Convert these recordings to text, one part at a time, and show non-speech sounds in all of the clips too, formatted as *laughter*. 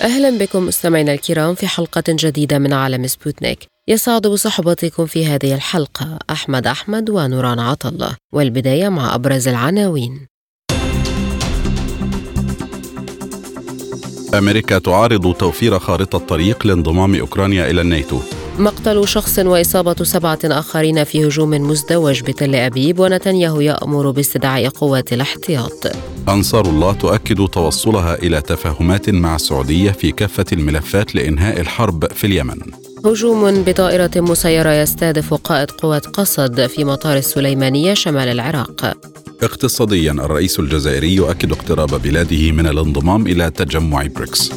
أهلا بكم مستمعينا الكرام في حلقة جديدة من عالم سبوتنيك. يسعد بصحبتكم في هذه الحلقة أحمد أحمد ونوران عطلة والبداية مع أبرز العناوين. أمريكا تعارض توفير خارطة طريق لانضمام أوكرانيا إلى الناتو. مقتل شخص وإصابة سبعة آخرين في هجوم مزدوج بتل أبيب ونتنياهو يأمر باستدعاء قوات الاحتياط. أنصار الله تؤكد توصلها إلى تفاهمات مع السعودية في كافة الملفات لإنهاء الحرب في اليمن. هجوم بطائرة مسيرة يستهدف قائد قوات قسد في مطار السليمانية شمال العراق. اقتصاديا الرئيس الجزائري يؤكد اقتراب بلاده من الانضمام إلى تجمع بريكس.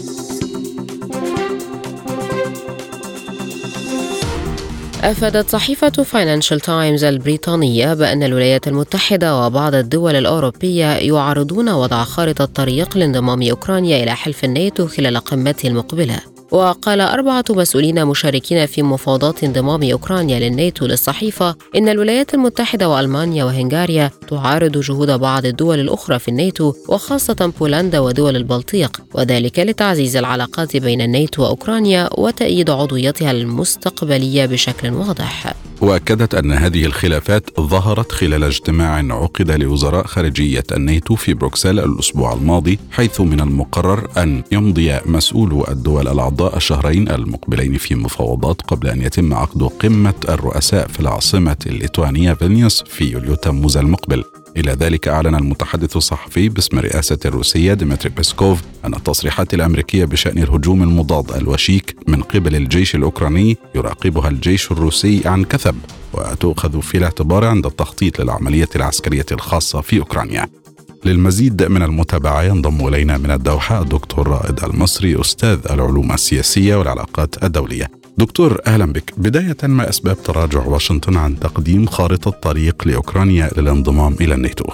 أفادت صحيفة فاينانشال تايمز البريطانية بأن الولايات المتحدة وبعض الدول الأوروبية يعارضون وضع خارطة طريق لانضمام أوكرانيا إلى حلف الناتو خلال قمته المقبلة. وقال أربعة مسؤولين مشاركين في مفاوضات انضمام أوكرانيا للناتو للصحيفة إن الولايات المتحدة وألمانيا وهنغاريا تعارض جهود بعض الدول الأخرى في الناتو وخاصة بولندا ودول البلطيق وذلك لتعزيز العلاقات بين الناتو وأوكرانيا وتأييد عضويتها المستقبلية بشكل واضح. وأكدت أن هذه الخلافات ظهرت خلال اجتماع عقد لوزراء خارجية الناتو في بروكسل الأسبوع الماضي حيث من المقرر أن يمضي مسؤولو الدول الشهرين المقبلين في مفاوضات قبل أن يتم عقد قمة الرؤساء في العاصمة الليتوانية فيلنيوس في يوليو تموز المقبل. إلى ذلك أعلن المتحدث الصحفي باسم رئاسة الروسية ديمتري بيسكوف أن التصريحات الأمريكية بشأن الهجوم المضاد الوشيك من قبل الجيش الأوكراني يراقبها الجيش الروسي عن كثب وتؤخذ في الاعتبار عند التخطيط للعملية العسكرية الخاصة في أوكرانيا. للمزيد من المتابعة ينضم إلينا من الدوحة الدكتور رائد المصري أستاذ العلوم السياسية والعلاقات الدولية. دكتور أهلا بك. بداية ما أسباب تراجع واشنطن عن تقديم خارطة طريق لأوكرانيا للانضمام إلى الناتو؟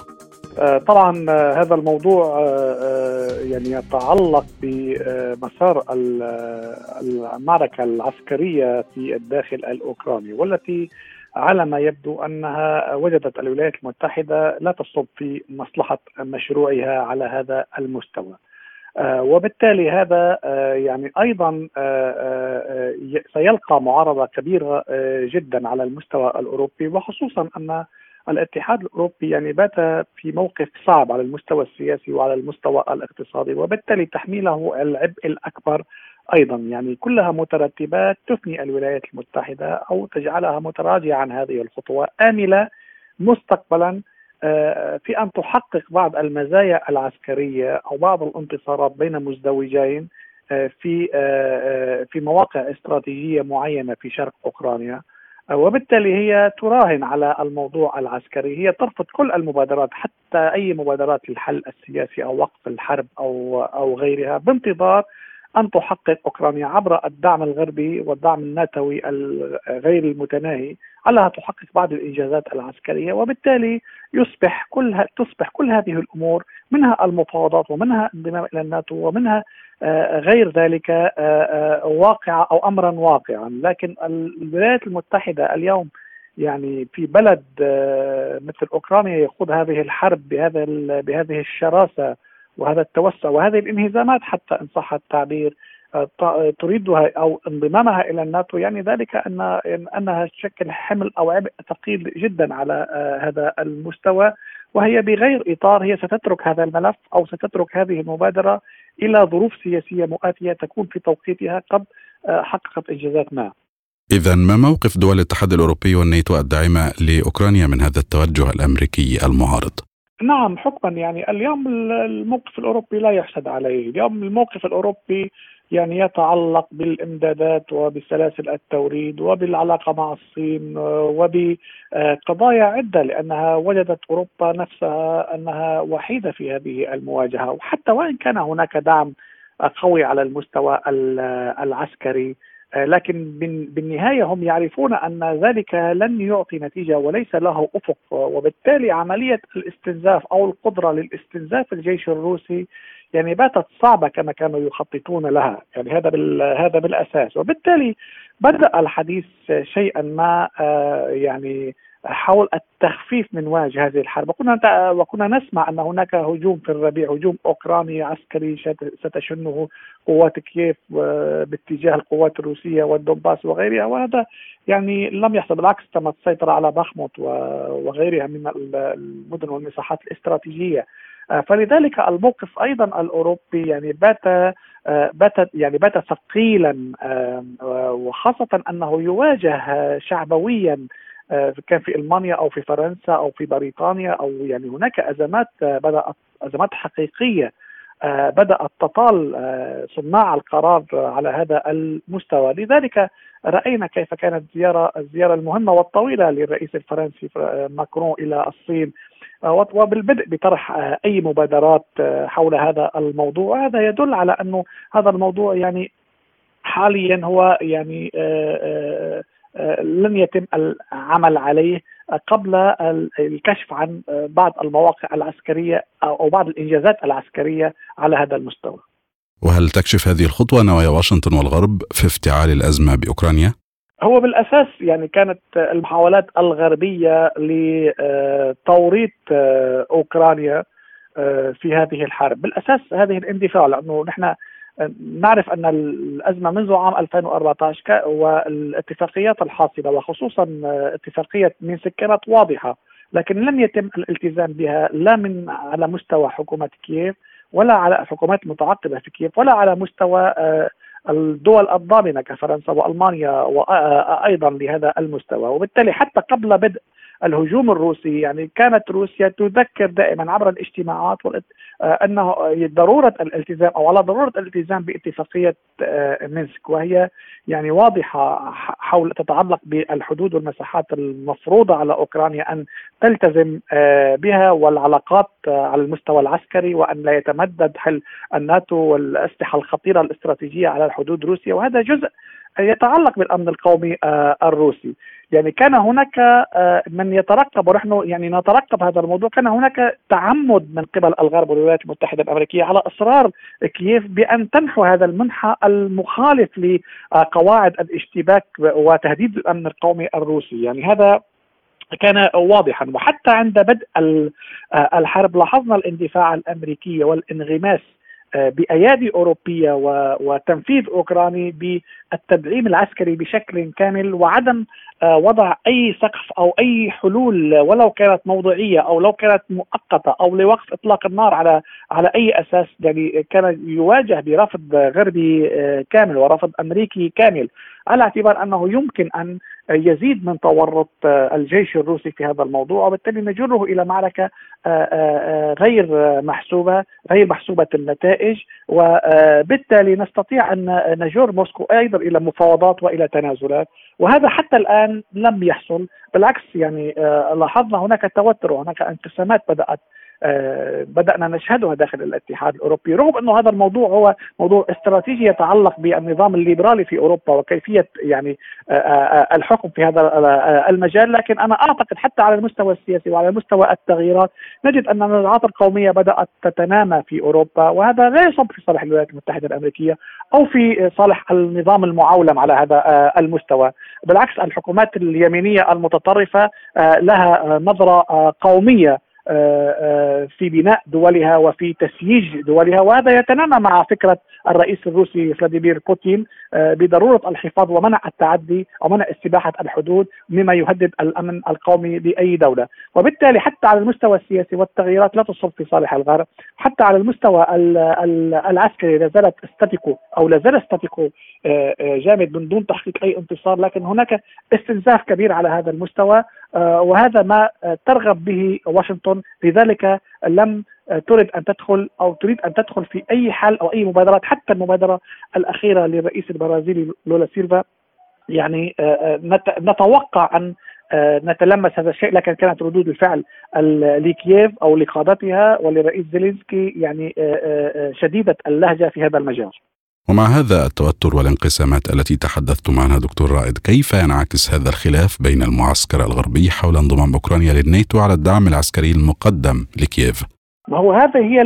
طبعا هذا الموضوع يعني يتعلق بمسار المعركة العسكرية في الداخل الأوكراني والتي على ما يبدو أنها وجدت الولايات المتحدة لا تصب في مصلحة مشروعها على هذا المستوى. وبالتالي هذا يعني أيضا سيلقى معارضة كبيرة جدا على المستوى الأوروبي وخصوصا أن الاتحاد الأوروبي يعني بات في موقف صعب على المستوى السياسي وعلى المستوى الاقتصادي وبالتالي تحميله العبء الأكبر أيضا يعني كلها مترتبات تثني الولايات المتحدة أو تجعلها متراجعة عن هذه الخطوة آملة مستقبلا في أن تحقق بعض المزايا العسكرية أو بعض الانتصارات بين مزدوجين في في مواقع استراتيجية معينة في شرق أوكرانيا. وبالتالي هي تراهن على الموضوع العسكري. هي ترفض كل المبادرات حتى أي مبادرات للحل السياسي أو وقف الحرب أو أو غيرها بانتظار أن تحقق أوكرانيا عبر الدعم الغربي والدعم الناتوي غير المتناهي على ان تحقق بعض الإنجازات العسكرية وبالتالي يصبح كل تصبح كل هذه الأمور منها المفاوضات ومنها الانضمام إلى الناتو ومنها غير ذلك واقعه أو امرا واقعا. لكن الولايات المتحدة اليوم يعني في بلد مثل أوكرانيا يخوض هذه الحرب بهذا بهذه الشراسة وهذا التوسع وهذه الانهزامات حتى إن صح التعبير تريدها أو انضمامها إلى الناتو يعني ذلك ان أنها تشكل حمل أو عبء ثقيل جدا على هذا المستوى وهي بغير إطار هي ستترك هذا الملف أو ستترك هذه المبادرة إلى ظروف سياسية مؤاتية تكون في توقيتها قد حققت إنجازات ما. إذا ما موقف دول الاتحاد الأوروبي والناتو الداعمة لأوكرانيا من هذا التوجه الأمريكي المعارض؟ نعم حكما. يعني اليوم الموقف الأوروبي لا يحسد عليه، اليوم الموقف الأوروبي يعني يتعلق بالإمدادات وبسلاسل التوريد وبالعلاقة مع الصين وبقضايا عدة لأنها وجدت أوروبا نفسها أنها وحيدة في هذه المواجهة. وحتى وإن كان هناك دعم قوي على المستوى العسكري لكن بالنهاية هم يعرفون أن ذلك لن يعطي نتيجة وليس له أفق وبالتالي عملية الاستنزاف أو القدرة للاستنزاف الجيش الروسي يعني باتت صعبة كما كانوا يخططون لها يعني هذا هذا بالأساس. وبالتالي بدأ الحديث شيئا ما يعني حول التخفيف من وجه هذه الحرب. وكنا وكنا نسمع أن هناك هجوم في الربيع هجوم أوكراني عسكري ستشنه قوات كييف باتجاه القوات الروسية والدوباس وغيرها. وهذا يعني لم يحصل بالعكس تم السيطره على بخموت وغيرها من المدن والمساحات الاستراتيجية. فلذلك الموقف أيضا الأوروبي يعني بات بات يعني بات ثقيلا وخاصة أنه يواجه شعبويا آه، كان في ألمانيا أو في فرنسا أو في بريطانيا أو يعني هناك أزمات آه، بدات أزمات حقيقية آه، بدات تطال صناع القرار على هذا المستوى. لذلك رأينا كيف كانت زياره الزيارة المهمة والطويلة للرئيس الفرنسي ماكرون إلى الصين وبالبدء بطرح أي مبادرات حول هذا الموضوع. هذا يدل على أنه هذا الموضوع يعني حاليا هو يعني لن يتم العمل عليه قبل الكشف عن بعض المواقع العسكرية أو بعض الإنجازات العسكرية على هذا المستوى. وهل تكشف هذه الخطوة نوايا واشنطن والغرب في افتعال الأزمة بأوكرانيا؟ هو بالأساس يعني كانت المحاولات الغربية لتوريط أوكرانيا في هذه الحرب، بالأساس هذه الاندفاع لأنه نحن نعرف أن الأزمة منذ عام 2014 والاتفاقيات الحاصلة وخصوصا اتفاقية مينسك كانت واضحة لكن لم يتم الالتزام بها لا من على مستوى حكومة كييف ولا على الحكومات المتعقبه في كييف ولا على مستوى آه، الدول الضامنة كفرنسا وألمانيا وأيضا لهذا المستوى. وبالتالي حتى قبل بدء الهجوم الروسي يعني كانت روسيا تذكر دائما عبر الاجتماعات آه، أنه ضرورة الالتزام أو على ضرورة الالتزام باتفاقية آه، مينسك وهي يعني واضحة حول تتعلق بالحدود والمساحات المفروضة على أوكرانيا أن تلتزم آه، بها والعلاقات على المستوى العسكري وأن لا يتمدد حل الناتو والأسلحة الخطيرة الاستراتيجية على الحدود روسيا. وهذا جزء يتعلق بالأمن القومي الروسي. يعني كان هناك آه، من يترقب ونحن يعني نترقب هذا الموضوع كان هناك تعمد من قبل الغرب والولايات المتحدة الأمريكية على إصرار كييف بأن تنحو هذا المنحى المخالف لقواعد الاشتباك وتهديد الأمن القومي الروسي. يعني هذا كان واضحا. وحتى عند بدء آه، الحرب لاحظنا الاندفاع الأمريكي والانغماس بأيادي أوروبية وتنفيذ أوكراني بالتدعيم العسكري بشكل كامل وعدم آه، وضع أي سقف أو أي حلول ولو كانت موضوعيه أو لو كانت مؤقتة أو لوقف إطلاق النار على على أي أساس يعني كان يواجه برفض غربي آه، كامل ورفض أمريكي كامل. على اعتبار أنه يمكن أن يزيد من تورط آه، الجيش الروسي في هذا الموضوع وبالتالي نجره إلى معركة غير محسوبة غير محسوبة النتائج وبالتالي نستطيع أن نجر موسكو أيضا إلى مفاوضات وإلى تنازلات وهذا حتى الآن لم يحصل بالعكس يعني آه، لاحظنا هناك توتر وهناك انقسامات بدأت آه، بدأنا نشهدها داخل الاتحاد الأوروبي رغم أنه هذا الموضوع هو موضوع استراتيجي يتعلق بالنظام الليبرالي في أوروبا وكيفية يعني آه، الحكم في هذا المجال لكن أنا أعتقد حتى على المستوى السياسي وعلى مستوى التغييرات نجد أن النزاعات القومية بدأت تتنامى في أوروبا وهذا لا يصب في صالح الولايات المتحدة الأمريكية أو في صالح النظام المعولم على هذا المستوى. بالعكس الحكومات اليمينية المتطرفة لها نظرة قومية آه، آه، في بناء دولها وفي تسييج دولها وهذا يتنامى مع فكرة الرئيس الروسي فلاديمير بوتين آه، بضرورة الحفاظ ومنع التعدي أو منع استباحة الحدود مما يهدد الأمن القومي لاي دولة، وبالتالي حتى على المستوى السياسي والتغييرات لا تصب في صالح الغرب، حتى على المستوى العسكري لا زالت أو لا زال جامد من دون تحقيق أي انتصار، لكن هناك استنزاف كبير على هذا المستوى. وهذا ما ترغب به واشنطن لذلك لم تريد أن تدخل أو تريد أن تدخل في أي حل أو أي مبادرات حتى المبادرة الأخيرة للرئيس البرازيلي لولا سيلفا يعني آه، آه، نتوقع أن آه، نتلمس هذا الشيء لكن كانت ردود الفعل لكييف أو لقادتها وللرئيس زيلينسكي يعني شديدة اللهجة في هذا المجال. ومع هذا التوتر والانقسامات التي تحدثتم عنها دكتور رائد كيف ينعكس هذا الخلاف بين المعسكر الغربي حول انضمام أوكرانيا للناتو على الدعم العسكري المقدم لكييف؟ ما هو هذه هي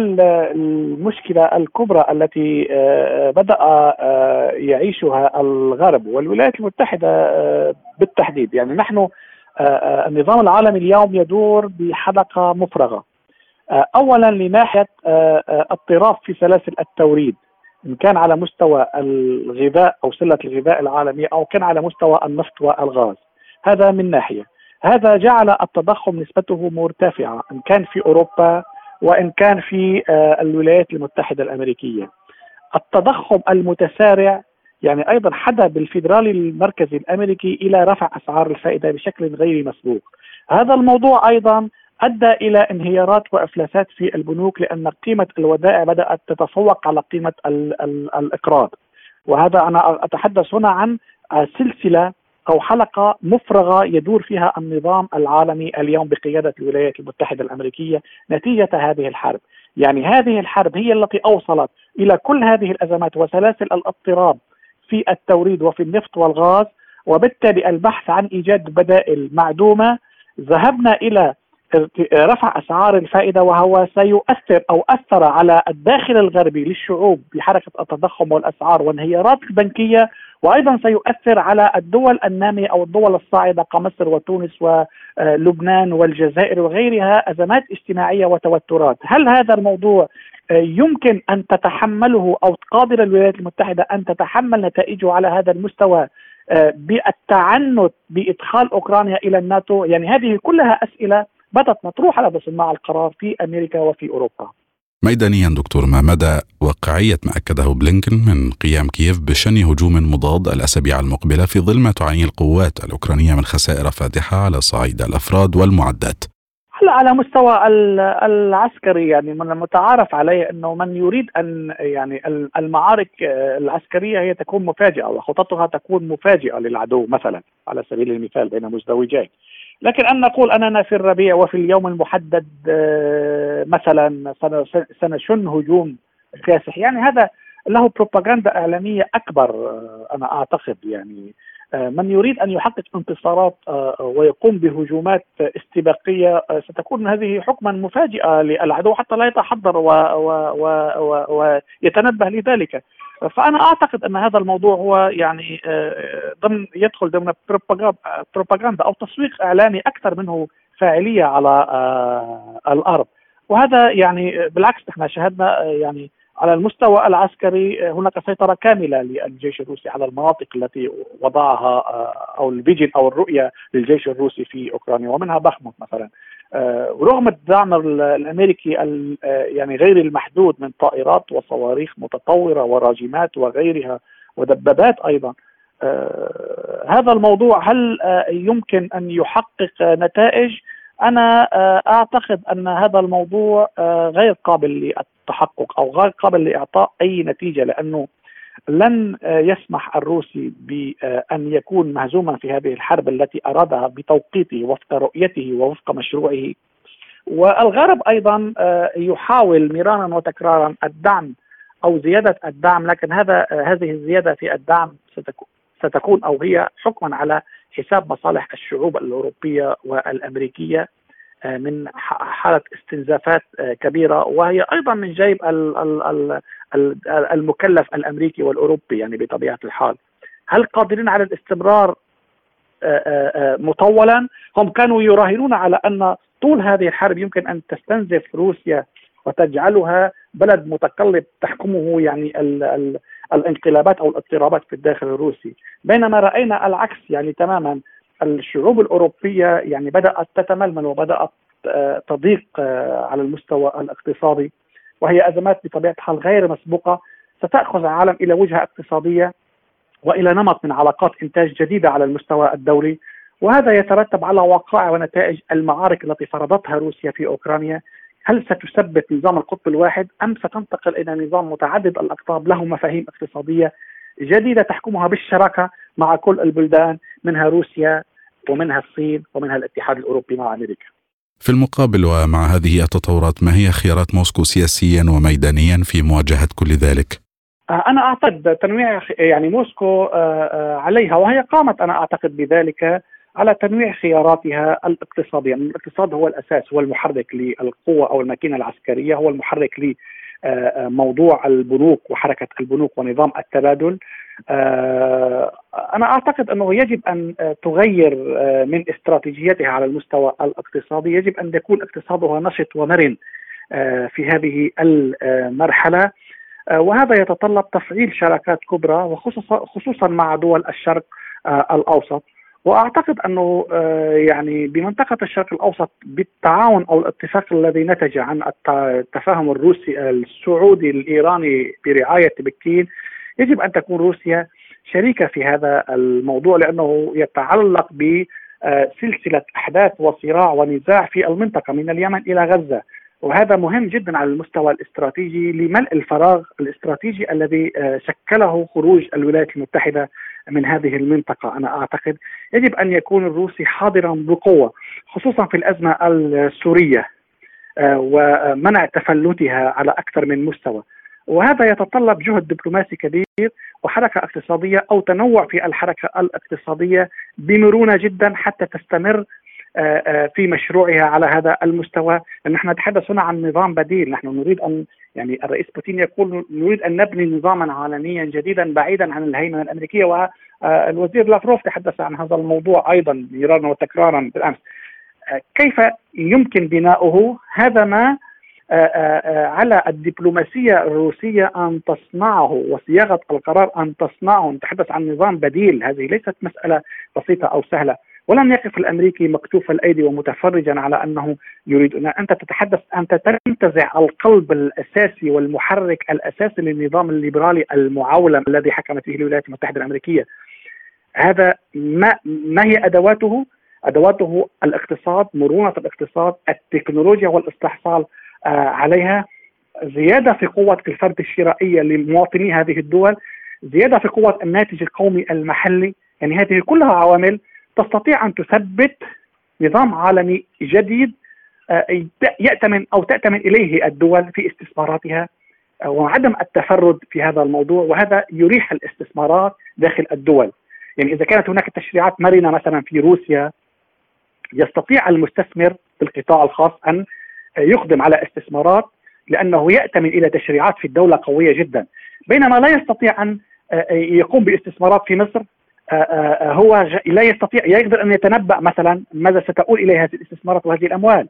المشكلة الكبرى التي آه، بدأ آه، يعيشها الغرب والولايات المتحدة آه، بالتحديد. يعني نحن النظام العالمي اليوم يدور بحلقة مفرغة. أولا لناحية اضطراب في سلاسل التوريد. إن كان على مستوى الغذاء أو سلة الغذاء العالمية أو كان على مستوى النفط والغاز هذا من ناحية هذا جعل التضخم نسبته مرتفعة إن كان في أوروبا وإن كان في آه، الولايات المتحدة الأمريكية. التضخم المتسارع يعني أيضا حدا بالفيدرالي المركزي الأمريكي إلى رفع أسعار الفائدة بشكل غير مسبوق. هذا الموضوع أيضا أدى إلى انهيارات وأفلاسات في البنوك لأن قيمة الودائع بدأت تتفوق على قيمة ال ال الإقراض. وهذا أنا أتحدث هنا عن سلسلة أو حلقة مفرغة يدور فيها النظام العالمي اليوم بقيادة الولايات المتحدة الأمريكية نتيجة هذه الحرب، يعني هذه الحرب هي التي أوصلت إلى كل هذه الأزمات وسلاسل الاضطراب في التوريد وفي النفط والغاز وبالتالي البحث عن إيجاد بدائل معدومة ذهبنا إلى رفع أسعار الفائدة وهو سيؤثر أو أثر على الداخل الغربي للشعوب بحركة التضخم والأسعار وانهيارات البنكية وأيضا سيؤثر على الدول النامية أو الدول الصاعدة كمصر وتونس ولبنان والجزائر وغيرها أزمات اجتماعية وتوترات، هل هذا الموضوع يمكن أن تتحمله أو قادر الولايات المتحدة أن تتحمل نتائجه على هذا المستوى بالتعنت بإدخال أوكرانيا إلى الناتو؟ يعني هذه كلها أسئلة بدأت مطروحة لدى صناع القرار في أمريكا وفي أوروبا. ميدانيا دكتور ما مدى واقعية ما أكده بلينكن من قيام كييف بشن هجوم مضاد الأسابيع المقبلة في ظل ما تعانيه القوات الأوكرانية من خسائر فادحة على صعيد الأفراد والمعدات هلا على مستوى العسكري يعني من المتعارف عليه إنه من يريد أن يعني المعارك العسكرية هي تكون مفاجئة وخططها تكون مفاجئة للعدو مثلا على سبيل المثال بين مزدوجين لكن أن نقول أننا في الربيع وفي اليوم المحدد آه، مثلا سنشن هجوم كاسح يعني هذا له بروباغندا إعلامية أكبر آه، أنا أعتقد يعني. آه، من يريد أن يحقق انتصارات ويقوم بهجومات استباقية ستكون هذه حكما مفاجئة للعدو حتى لا يتحضر ويتنبه لذلك. فأنا أعتقد أن هذا الموضوع هو يعني آه، ضمن يدخل ضمن بروباغندا أو تسويق إعلامي أكثر منه فاعلية على آه، الأرض. وهذا يعني بالعكس إحنا شاهدنا آه، يعني على المستوى العسكري هناك سيطرة كاملة للجيش الروسي على المناطق التي وضعها أو الفيجن أو الرؤية للجيش الروسي في أوكرانيا ومنها بخموت مثلا. ورغم الدعم الأمريكي يعني غير المحدود من طائرات وصواريخ متطورة وراجمات وغيرها ودبابات أيضا آه، هذا الموضوع هل آه، يمكن أن يحقق نتائج؟ أنا آه، أعتقد أن هذا الموضوع غير قابل للتحقق أو غير قابل لإعطاء أي نتيجة لأنه لن يسمح الروسي بأن يكون مهزوما في هذه الحرب التي أرادها بتوقيته وفق رؤيته ووفق مشروعه. والغرب أيضا آه، يحاول مرارا وتكرارا الدعم أو زيادة الدعم لكن هذا آه، هذه الزيادة في الدعم ستكون أو هي حكما على حساب مصالح الشعوب الأوروبية والأمريكية آه، من حالة استنزافات كبيرة. وهي أيضا من جيب المكلف الأمريكي والأوروبي يعني بطبيعة الحال. هل قادرين على الاستمرار آه، آه، آه، مطولا؟ هم كانوا يراهنون على أن طول هذه الحرب يمكن أن تستنزف روسيا وتجعلها بلد متقلب تحكمه يعني ال ال الانقلابات أو الاضطرابات في الداخل الروسي. بينما رأينا العكس يعني تماما. الشعوب الأوروبية يعني بدأت تتململ وبدأت تضيق على المستوى الاقتصادي. وهي أزمات بطبيعة الحال غير مسبوقة ستأخذ العالم إلى وجهة اقتصادية وإلى نمط من علاقات إنتاج جديدة على المستوى الدولي وهذا يترتب على وقائع ونتائج المعارك التي فرضتها روسيا في أوكرانيا هل ستثبت نظام القطب الواحد أم ستنتقل إلى نظام متعدد الأقطاب له مفاهيم اقتصادية جديدة تحكمها بالشراكة مع كل البلدان منها روسيا ومنها الصين ومنها الاتحاد الأوروبي مع أمريكا. في المقابل ومع هذه التطورات ما هي خيارات موسكو سياسيا وميدانيا في مواجهة كل ذلك؟ أنا أعتقد تنويع يعني موسكو عليها وهي قامت أنا أعتقد بذلك على تنويع خياراتها الاقتصادية، الاقتصاد هو الأساس هو المحرك للقوة أو الماكينة العسكرية، هو المحرك لموضوع البنوك وحركة البنوك ونظام التبادل. أنا أعتقد أنه يجب أن تغير من استراتيجيتها على المستوى الاقتصادي، يجب أن يكون اقتصادها نشط ومرن في هذه المرحلة وهذا يتطلب تفعيل شراكات كبرى وخصوصا خصوصا مع دول الشرق الأوسط وأعتقد أنه يعني بمنطقة الشرق الأوسط بالتعاون أو الاتفاق الذي نتج عن التفاهم الروسي السعودي الإيراني برعاية بكين يجب أن تكون روسيا شريكة في هذا الموضوع لأنه يتعلق بسلسلة أحداث وصراع ونزاع في المنطقة من اليمن إلى غزة. وهذا مهم جدا على المستوى الاستراتيجي لملء الفراغ الاستراتيجي الذي شكله خروج الولايات المتحدة من هذه المنطقة. أنا أعتقد يجب أن يكون الروسي حاضرا بقوة خصوصا في الأزمة السورية ومنع تفلتها على أكثر من مستوى. وهذا يتطلب جهد دبلوماسي كبير وحركة اقتصادية أو تنوع في الحركة الاقتصادية بمرونة جدا حتى تستمر في مشروعها على هذا المستوى. نحن نتحدث هنا عن نظام بديل. نحن نريد ان يعني الرئيس بوتين يقول نريد أن نبني نظاما عالميا جديدا بعيدا عن الهيمنة الأمريكية والوزير لافروف تحدث عن هذا الموضوع أيضا مرارا وتكرارا بالأمس. كيف يمكن بناؤه؟ هذا ما على الدبلوماسية الروسية أن تصنعه وصياغة القرار أن تصنعه. نتحدث عن نظام بديل. هذه ليست مسألة بسيطة أو سهلة. ولم يقف الأمريكي مكتوف الأيدي ومتفرجا على أنه يريد أن أنت تتحدث أنت تنتزع القلب الأساسي والمحرك الأساسي للنظام الليبرالي المعولم الذي حكمت به الولايات المتحدة الأمريكية. هذا ما ما هي أدواته؟ أدواته الاقتصاد، مرونة الاقتصاد، التكنولوجيا والإستحصال آه عليها، زيادة في قوة الفرد الشرائية لمواطني هذه الدول، زيادة في قوة الناتج القومي المحلي، يعني هذه كلها عوامل تستطيع أن تثبت نظام عالمي جديد يأتمن أو تأتمن إليه الدول في استثماراتها وعدم التفرد في هذا الموضوع وهذا يريح الاستثمارات داخل الدول. يعني إذا كانت هناك تشريعات مرنة مثلا في روسيا يستطيع المستثمر في القطاع الخاص أن يقدم على استثمارات لأنه يأتمن إلى تشريعات في الدولة قوية جدا. بينما لا يستطيع أن يقوم باستثمارات في مصر هو لا يستطيع يقدر أن يتنبأ مثلا ماذا ستؤول اليه هذه الاستثمارات وهذه الأموال.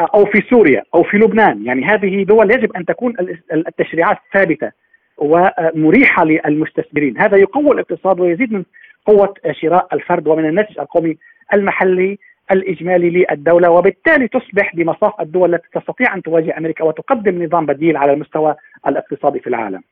أو في سوريا أو في لبنان. يعني هذه دول يجب أن تكون التشريعات ثابتة ومريحة للمستثمرين. هذا يقوي الاقتصاد ويزيد من قوة شراء الفرد ومن الناتج القومي المحلي الإجمالي للدولة وبالتالي تصبح بمصاف الدول التي تستطيع أن تواجه أمريكا وتقدم نظام بديل على المستوى الاقتصادي في العالم.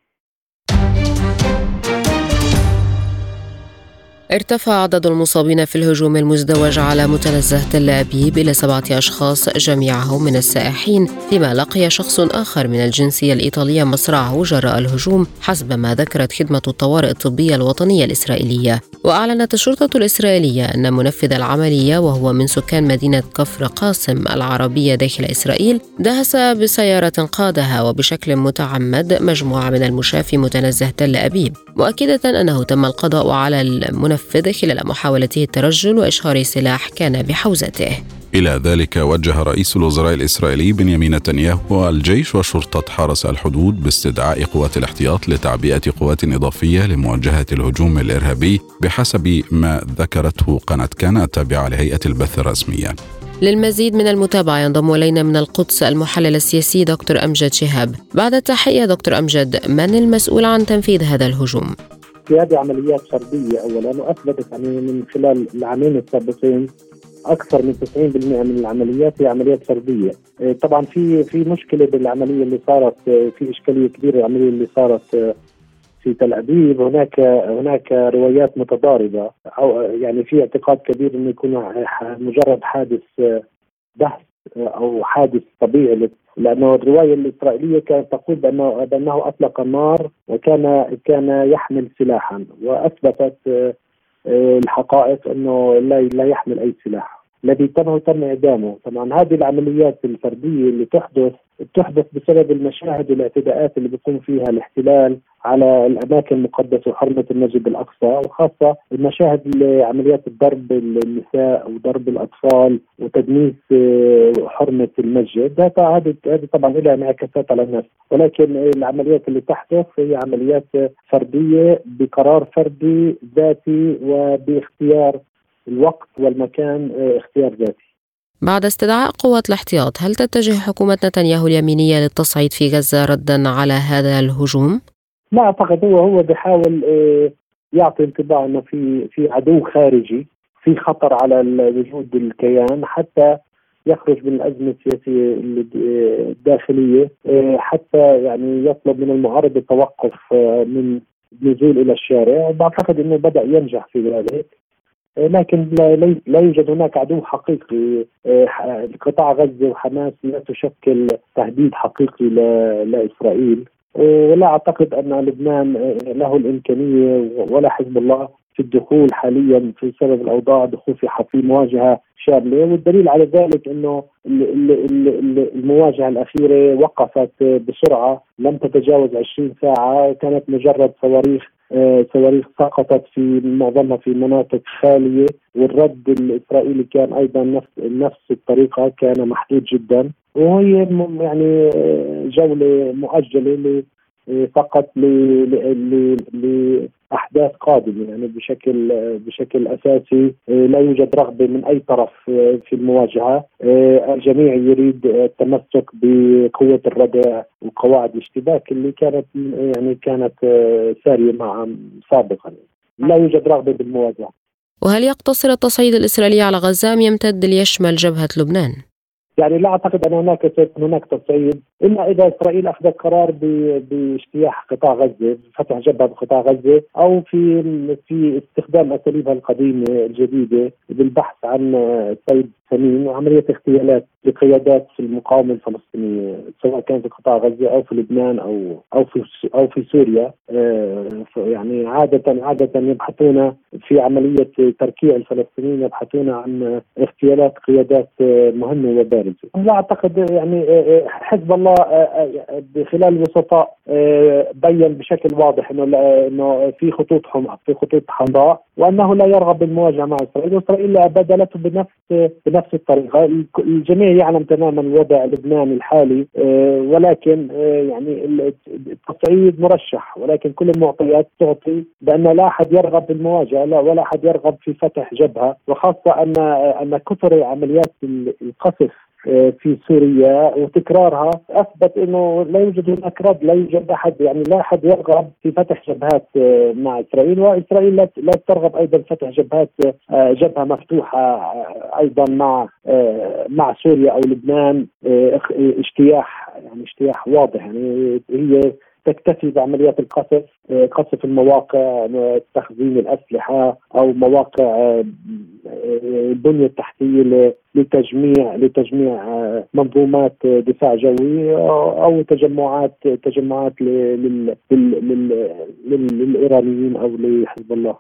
ارتفع عدد المصابين في الهجوم المزدوج على متنزه تل أبيب إلى سبعة أشخاص جميعهم من السائحين فيما لقي شخص آخر من الجنسية الإيطالية مصرعه جراء الهجوم حسب ما ذكرت خدمة الطوارئ الطبية الوطنية الإسرائيلية. وأعلنت الشرطة الإسرائيلية أن منفذ العملية وهو من سكان مدينة كفر قاسم العربية داخل إسرائيل دهس بسيارة قادها وبشكل متعمد مجموعة من المشاة في متنزه تل أبيب مؤكدة أنه تم القضاء على المنفذ خلال محاولته الترجل وإشهار سلاح كان بحوزته. إلى ذلك وجه رئيس الوزراء الإسرائيلي بنيامين نتنياهو الجيش وشرطة حرس الحدود باستدعاء قوات الاحتياط لتعبئة قوات إضافية لمواجهة الهجوم الإرهابي بحسب ما ذكرته قناة كان التابعة لهيئة البث الرسمية للمزيد من المتابعة ينضم إلينا من القدس المحلل السياسي دكتور أمجد شهاب بعد التحية دكتور أمجد من المسؤول عن تنفيذ هذا الهجوم؟ في هذه عمليات فردية اولا وأثبتت يعني من خلال العامين السابقين أكثر من 90% من العمليات هي عمليات فردية. طبعا في في مشكلة بالعملية اللي صارت في إشكالية كبيرة العملية اللي صارت في تل أبيب. هناك هناك روايات متضاربة أو يعني في اعتقاد كبير إنه يكون مجرد حادث بحث أو حادث طبيعي لأنه الرواية الإسرائيلية كانت تقول بانه بأنه أطلق النار وكان كان يحمل سلاحا وأثبتت الحقائق إنه لا لا يحمل أي سلاح. الذي تم تم إعدامه، طبعا هذه العمليات الفردية اللي تحدث تحدث بسبب المشاهد والاعتداءات اللي بيقوم فيها الاحتلال على الأماكن المقدسة وحرمة المسجد الأقصى وخاصة المشاهد عمليات الضرب النساء وضرب الأطفال وتدنيس آه، حرمة المسجد. هذه هذه طبعا لها انعكاسات على الناس. ولكن العمليات اللي تحدث هي عمليات فردية بقرار فردي ذاتي وباختيار الوقت والمكان آه، اختيار ذاتي. بعد استدعاء قوات الاحتياط هل تتجه حكومة نتنياهو اليمينية للتصعيد في غزة ردا على هذا الهجوم؟ لا أعتقد هو هو بيحاول آه، يعطي انطباع إنه في في عدو خارجي في خطر على وجود الكيان حتى يخرج من الأزمة السياسية الداخلية آه، حتى يعني يطلب من المعارضة التوقف من النزول إلى الشارع. وبعتقد إنه بدأ ينجح في ذلك. لكن لا يوجد هناك عدو حقيقي. قطاع غزة وحماس لا تشكل تهديد حقيقي لإسرائيل. ولا أعتقد أن لبنان له الإمكانية ولا حزب الله في الدخول حاليا في سبب الأوضاع دخول في في مواجهة شاملة. والدليل على ذلك إنه المواجهة الأخيرة وقفت بسرعة. لم تتجاوز 20 ساعة. كانت مجرد صواريخ آه، صواريخ سقطت في معظمها في مناطق خالية والرد الإسرائيلي كان أيضا نفس نفس الطريقة كان محدود جدا. وهي يعني آه، جولة مؤجلة فقط لأحداث قادمة يعني بشكل بشكل أساسي لا يوجد رغبة من أي طرف في المواجهة. الجميع يريد التمسك بقوة الردع وقواعد الاشتباك اللي كانت يعني كانت سارية مع سابقا. لا يوجد رغبة بالمواجهة. وهل يقتصر التصعيد الإسرائيلي على غزة أم يمتد ليشمل جبهة لبنان؟ يعني لا أعتقد أن هناك سيكون هناك تصعيد. إلا إذا إسرائيل أخذت قرار باجتياح قطاع غزة فتح جبهة بقطاع غزة أو في في استخدام أساليبها القديمة الجديدة بالبحث عن صيد سمين وعملية اغتيالات لقيادات في المقاومة الفلسطينية سواء كان في قطاع غزة أو في لبنان أو أو في أو في سوريا آه، يعني عادة عادة يبحثون في عملية تركيع الفلسطينيين يبحثون عن اغتيالات قيادات مهمه وبارزه. لا أعتقد يعني آه، آه، حزب الله بخلال الوسطاء بين بشكل واضح إنه إنه في خطوط في خطوط حمراء وأنه لا يرغب بالمواجهة مع إسرائيل، وإسرائيل بدلته بنفس بنفس الطريقة، الجميع يعلم تماما الوضع اللبناني الحالي آه، ولكن آه، يعني التصعيد مرشح ولكن كل المعطيات تعطي بأن لا أحد يرغب بالمواجهة لا ولا أحد يرغب في فتح جبهة وخاصة أن أن كثر عمليات القصف آه، في سوريا وتكرارها أثبت إنه لا يوجد هناك رد لا يوجد أحد يعني لا أحد يرغب في فتح جبهات آه، مع إسرائيل وإسرائيل لا ترغب أيضا فتح جبهات آه، جبهة مفتوحة أيضا مع مع سوريا أو لبنان إجتياح يعني اجتياح واضح يعني هي تكتفي بعمليات القصف قصف المواقع تخزين الأسلحة أو مواقع البنية التحتية لتجميع لتجميع منظومات دفاع جوي أو تجمعات تجمعات للإيرانيين أو لحزب الله.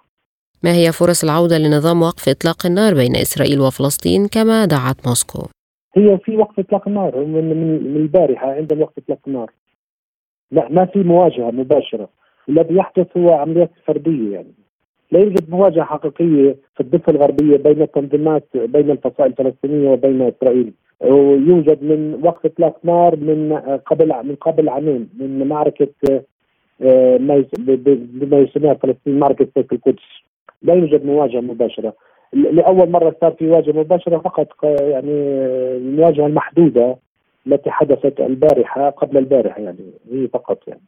ما هي فرص العودة لنظام وقف إطلاق النار بين إسرائيل وفلسطين كما دعت موسكو؟ هي في وقف إطلاق النار من من البارحة عندما وقف إطلاق النار. لا ما في مواجهة مباشرة. الذي يحدث هو عمليات فردية يعني. لا يوجد مواجهة حقيقية في الضفة الغربية بين التنظيمات بين الفصائل الفلسطينية وبين إسرائيل. ويوجد من وقت إطلاق نار من قبل من قبل عامين من معركة آه، بما يسميها الفلسطينيين معركة سيف القدس. لا يوجد مواجهة مباشرة. لأول مرة صار في مواجهة مباشرة فقط يعني المواجهة المحدودة. التي حدثت البارحة قبل البارحة يعني هي فقط يعني.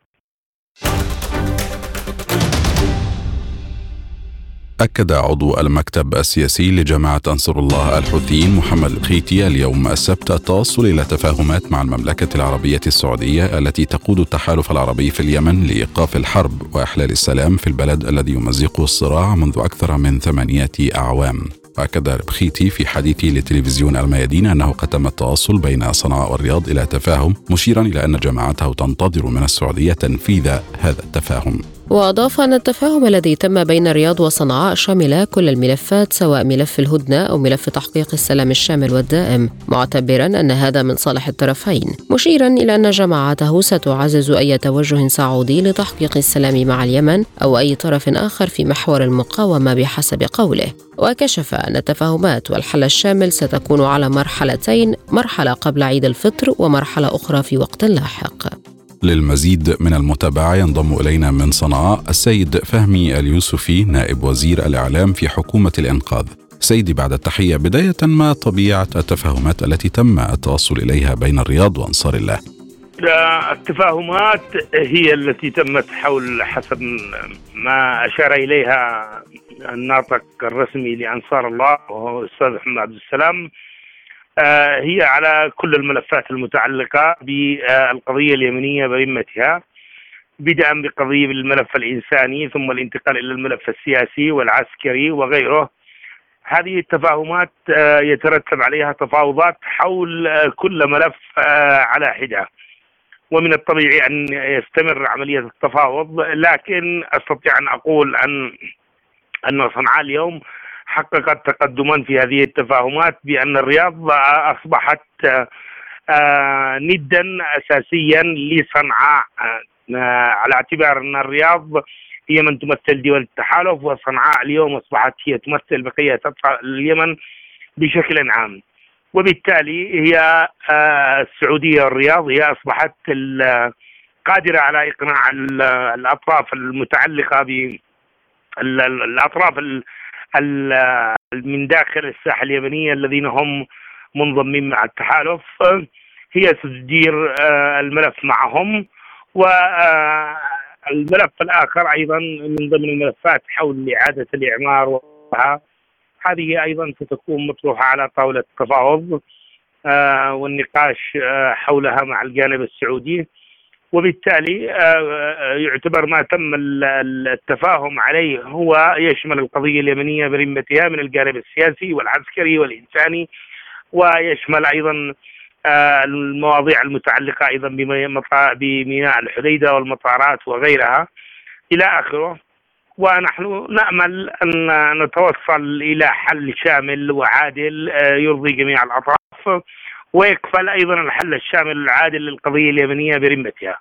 أكد عضو المكتب السياسي لجماعة أنصر الله الحوثيين محمد الخيتي اليوم السبت التوصل إلى تفاهمات مع المملكة العربية السعودية التي تقود التحالف العربي في اليمن لإيقاف الحرب وإحلال السلام في البلد الذي يمزقه الصراع منذ أكثر من ثمانية أعوام. أكد بخيتي في حديثه لتلفزيون الميادين أنه قد تم التوصل بين صنعاء والرياض إلى تفاهم مشيرا إلى أن جماعته تنتظر من السعودية تنفيذ هذا التفاهم. وأضاف أن التفاهم الذي تم بين الرياض وصنعاء شمل كل الملفات سواء ملف الهدنة أو ملف تحقيق السلام الشامل والدائم معتبرا أن هذا من صالح الطرفين مشيرا إلى أن جماعته ستعزز أي توجه سعودي لتحقيق السلام مع اليمن أو أي طرف آخر في محور المقاومة بحسب قوله. وكشف أن التفاهمات والحل الشامل ستكون على مرحلتين مرحلة قبل عيد الفطر ومرحلة أخرى في وقت لاحق. للمزيد من المتابعة ينضم إلينا من صنعاء السيد فهمي اليوسفي نائب وزير الإعلام في حكومة الإنقاذ. سيدي بعد التحية بداية ما طبيعة التفاهمات التي تم التوصل إليها بين الرياض وأنصار الله؟ التفاهمات هي التي تمت حول حسب ما أشار إليها الناطق الرسمي لأنصار الله وهو الأستاذ محمد عبد السلام. هي على كل الملفات المتعلقة بالقضية اليمنية برمتها بدءا بقضية الملف الإنساني ثم الانتقال إلى الملف السياسي والعسكري وغيره. هذه التفاهمات آه، يترتب عليها تفاوضات حول آه، كل ملف على حدة. ومن الطبيعي أن يستمر عملية التفاوض لكن أستطيع أن أقول أن أن صنعاء اليوم حققت تقدما في هذه التفاهمات بأن الرياض أصبحت آه، ندا أساسيا لصنعاء آه، على اعتبار أن الرياض هي من تمثل دول التحالف وصنعاء اليوم أصبحت هي تمثل بقية اليمن بشكل عام. وبالتالي هي آه، السعودية والرياض هي أصبحت قادرة على إقناع الأطراف المتعلقة ب الأطراف من داخل الساحة اليمنية الذين هم منضمين مع التحالف. هي تدير آه، الملف معهم والملف آه، الآخر أيضا من ضمن الملفات حول إعادة الإعمار هذه أيضا ستكون مطروحة على طاولة التفاوض آه، والنقاش حولها مع الجانب السعودي. وبالتالي آه، آه، يعتبر ما تم التفاهم عليه هو يشمل القضية اليمنية برمتها من الجانب السياسي والعسكري والإنساني ويشمل أيضا آه، المواضيع المتعلقة أيضا بميناء الحديدة والمطارات وغيرها إلى آخره. ونحن نأمل أن نتوصل إلى حل شامل وعادل يرضي جميع الأطراف. ويكفل أيضا الحل الشامل العادل للقضية اليمنية برمتها.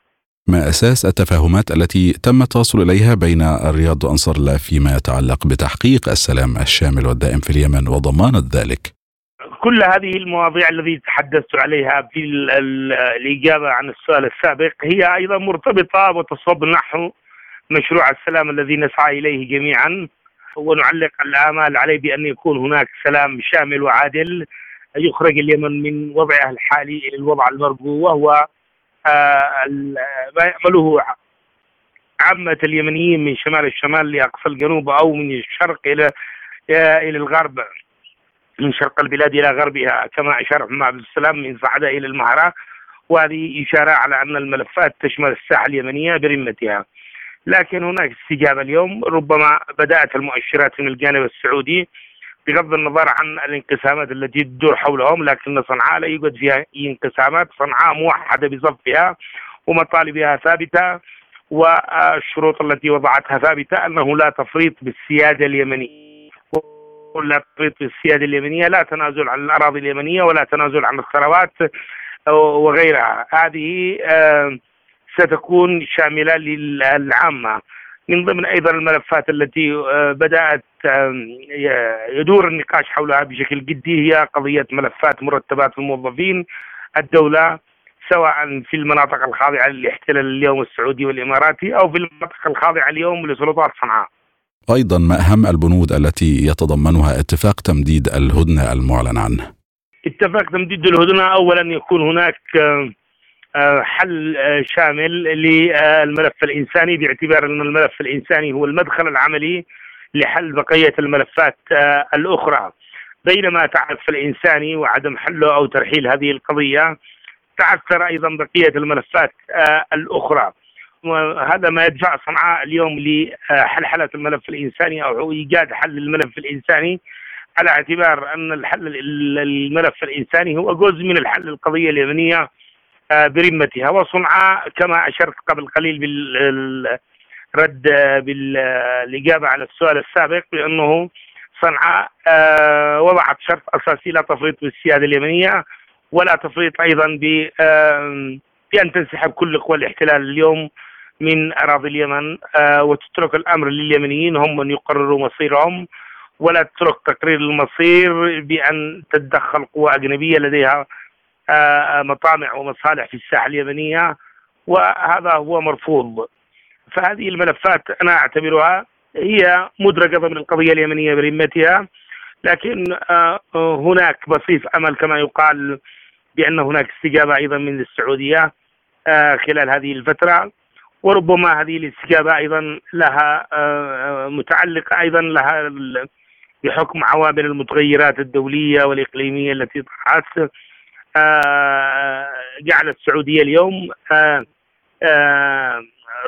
ما أساس التفاهمات التي تم التوصل إليها بين الرياض وأنصار الله فيما يتعلق بتحقيق السلام الشامل والدائم في اليمن وضمانه ذلك؟ كل هذه المواضيع التي تحدثت عليها في الإجابة عن السؤال السابق هي أيضا مرتبطة وتصب نحو مشروع السلام الذي نسعى إليه جميعا ونعلق الآمال عليه بأن يكون هناك سلام شامل وعادل يخرج اليمن من وضعها الحالي إلى الوضع المرجو وهو آه، ما يعمله عامة اليمنيين من شمال الشمال لأقصى الجنوب أو من الشرق إلى إلى الغرب من شرق البلاد إلى غربها كما أشار محمد عبد السلام من صعدة إلى المهرة. وهذه إشارة على أن الملفات تشمل الساحة اليمنية برمتها. لكن هناك استجابة اليوم ربما بدأت المؤشرات من الجانب السعودي. بغض النظر عن الانقسامات التي تدور حولهم لكن صنعاء لا يوجد فيها اي انقسامات. صنعاء موحدة بصفها ومطالبها ثابتة والشروط التي وضعتها ثابتة أنه لا تفريط بالسيادة اليمنية. لا تفريط بالسيادة اليمنية لا تنازل عن الأراضي اليمنية ولا تنازل عن الثروات وغيرها. هذه آه، ستكون شاملة للعامة. من ضمن أيضا الملفات التي آه، بدأت يدور النقاش حولها بشكل جدي هي قضية ملفات مرتبات الموظفين الدولة سواء في المناطق الخاضعة للاحتلال اليوم السعودي والإماراتي أو في المناطق الخاضعة اليوم لسلطات صنعاء. أيضا ما أهم البنود التي يتضمنها اتفاق تمديد الهدنة المعلن عنه؟ اتفاق تمديد الهدنة اولا يكون هناك حل آه، شامل للملف الإنساني باعتبار أن الملف الإنساني هو المدخل العملي لحل بقية الملفات آه، الأخرى. بينما تعثر الانساني وعدم حله أو ترحيل هذه القضية تعثر أيضا بقية الملفات الأخرى. وهذا ما يدفع صنعاء اليوم لحلحلة الملف الإنساني أو إيجاد حل للملف الإنساني على اعتبار أن الحل الملف الإنساني هو جزء من الحل القضية اليمنية آه، برمتها وصنعاء كما أشرت قبل قليل رد بالإجابة على السؤال السابق بأنه صنعاء آه، وضعت شرط أساسي لا تفريط بالسيادة اليمنية ولا تفريط أيضا بأن تنسحب كل قوى الاحتلال اليوم من أراضي اليمن آه، وتترك الأمر لليمنيين هم من يقرروا مصيرهم ولا تترك تقرير المصير بأن تتدخل قوى أجنبية لديها مطامع ومصالح في الساحة اليمنية وهذا هو مرفوض. فهذه الملفات أنا أعتبرها هي مدرجة ضمن القضية اليمنية برمتها لكن آه، هناك بصيص أمل كما يقال بأن هناك استجابة أيضا من السعودية خلال هذه الفترة. وربما هذه الاستجابة أيضا لها آه، متعلقة أيضا لها بحكم عوامل المتغيرات الدولية والإقليمية التي طرحت. آه، جعلت السعودية اليوم آه،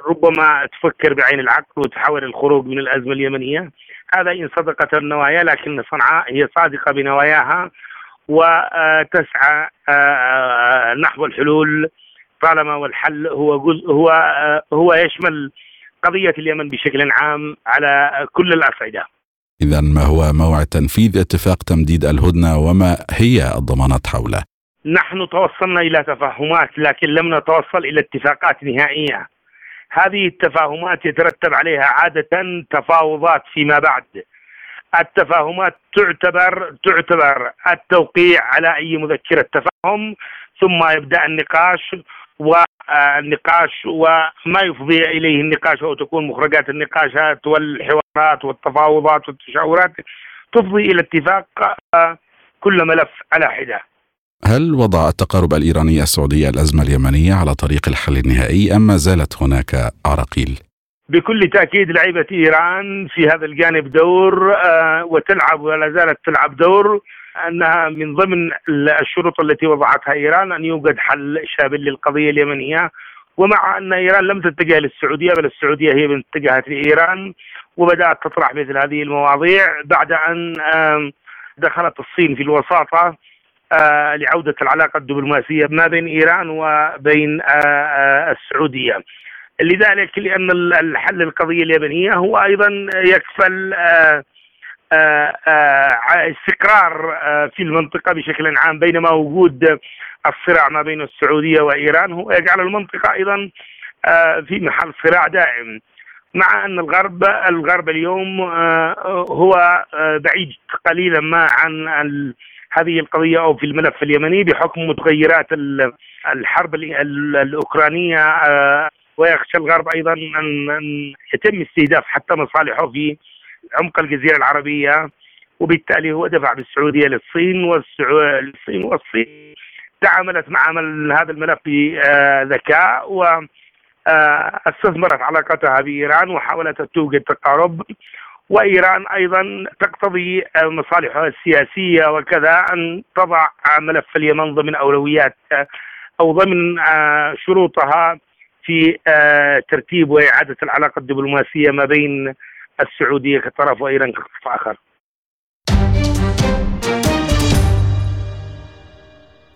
ربما تفكر بعين العقل وتحاول الخروج من الأزمة اليمنية هذا إن صدقت النوايا لكن صنعاء هي صادقة بنواياها وتسعى نحو الحلول طالما والحل هو جزء هو هو يشمل قضية اليمن بشكل عام على كل الأصعدة. اذا ما هو موعد تنفيذ اتفاق تمديد الهدنة وما هي الضمانات حوله؟ نحن توصلنا إلى تفاهمات لكن لم نتوصل إلى اتفاقات نهائية. هذه التفاهمات يترتب عليها عادة تفاوضات فيما بعد. التفاهمات تعتبر تعتبر التوقيع على أي مذكرة تفاهم ثم يبدأ النقاش والنقاش وما يفضي إليه النقاش أو تكون مخرجات النقاشات والحوارات والتفاوضات والتشاورات تفضي إلى اتفاق كل ملف على حدة. هل وضع التقارب الإيراني السعودي الأزمة اليمنية على طريق الحل النهائي أم ما زالت هناك عراقيل؟ بكل تأكيد لعبت إيران في هذا الجانب دور آه، وتلعب ولا زالت تلعب دور أنها من ضمن الشروط التي وضعتها إيران أن يوجد حل شامل للقضية اليمنية ومع أن إيران لم تتجه للسعودية بل السعودية هي من اتجهت لإيران وبدأت تطرح مثل هذه المواضيع بعد أن دخلت الصين في الوساطة آه، لعودة العلاقة الدبلوماسية ما بين إيران وبين آه، آه، السعودية. لذلك لأن الحل القضية اليمنيه هو أيضا يكفل استقرار في المنطقة بشكل عام بينما وجود الصراع ما بين السعودية وإيران هو يجعل المنطقة أيضا في محل صراع دائم مع أن الغرب الغرب اليوم هو بعيد قليلا ما عن هذه القضية أو في الملف اليمني بحكم متغيرات الحرب الأوكرانية ويخشى الغرب أيضا أن يتم استهداف حتى مصالحه في عمق الجزيرة العربية وبالتالي هو دفع بالسعودية للصين والصين والصين. تعاملت مع هذا الملف بذكاء و آه، علاقتها بإيران وحاولت أن توجد تقارب وإيران أيضا تقتضي مصالحها السياسية وكذا أن تضع ملف اليمن ضمن أولويات أو ضمن آه، شروطها في آه، ترتيب وإعادة العلاقة الدبلوماسية ما بين السعودية كطرف وإيران كطرف آخر.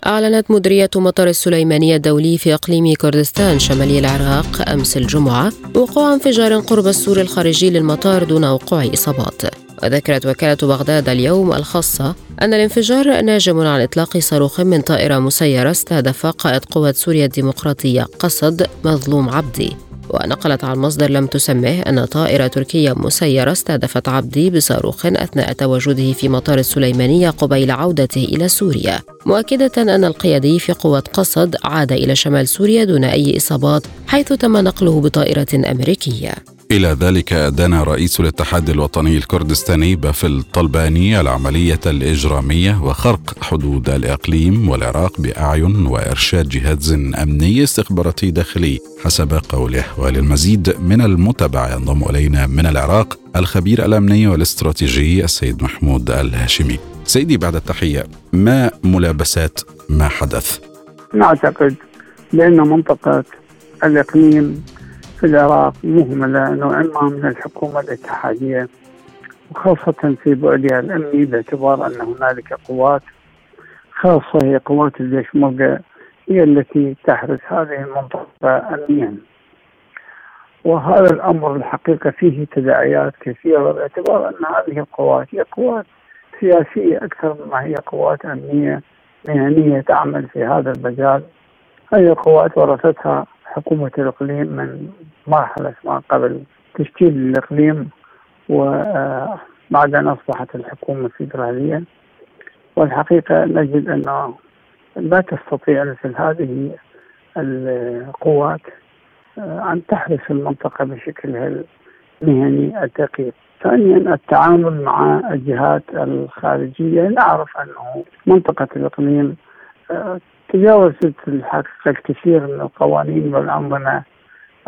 أعلنت مديرية مطار السليمانية الدولي في إقليم كردستان شمالي العراق أمس الجمعة وقوع انفجار قرب السور الخارجي للمطار دون وقوع إصابات. وذكرت وكالة بغداد اليوم الخاصة أن الانفجار ناجم عن إطلاق صاروخ من طائرة مسيرة استهدف قائد قوات سوريا الديمقراطية قصد مظلوم عبدي. ونقلت عن مصدر لم تسمه أن طائرة تركية مسيرة استهدفت عبدي بصاروخ أثناء تواجده في مطار السليمانية قبيل عودته إلى سوريا. مؤكدة أن القيادي في قوة قصد عاد إلى شمال سوريا دون أي إصابات حيث تم نقله بطائرة أمريكية. إلى ذلك أدان رئيس الاتحاد الوطني الكردستاني بافل طلباني العملية الإجرامية وخرق حدود الإقليم والعراق بأعين وإرشاد جهاز أمني استخباراتي داخلي. حسب قوله وللمزيد من المتابعة ينضم إلينا من العراق الخبير الأمني والاستراتيجي السيد محمود الهاشمي. سيدي بعد التحية ما ملابسات؟ ما حدث؟ نعتقد بأن منطقة الإقليم في العراق مهملة نوعا ما من الحكومة الاتحادية وخاصة في بعدها الأمني باعتبار أن هنالك قوات خاصة هي قوات الجيش مرقى هي التي تحرس هذه المنطقة أمنيا. وهذا الأمر الحقيقة فيه تداعيات كثيرة باعتبار أن هذه القوات هي قوات سياسية أكثر مما هي قوات أمنية مهنية تعمل في هذا المجال. هذه القوات ورثتها حكومة الإقليم من مرحلة ما قبل تشكيل الإقليم وبعد أن أصبحت الحكومة فيدرالية. والحقيقة نجد أنه لا تستطيع مثل هذه القوات أن تحرس المنطقة بشكلها المهني الدقيق. ثانيا التعامل مع الجهات الخارجية. نعرف أنه منطقة الإقليم آه، تجاوزت الحقيقة الكثير من القوانين والأنظمة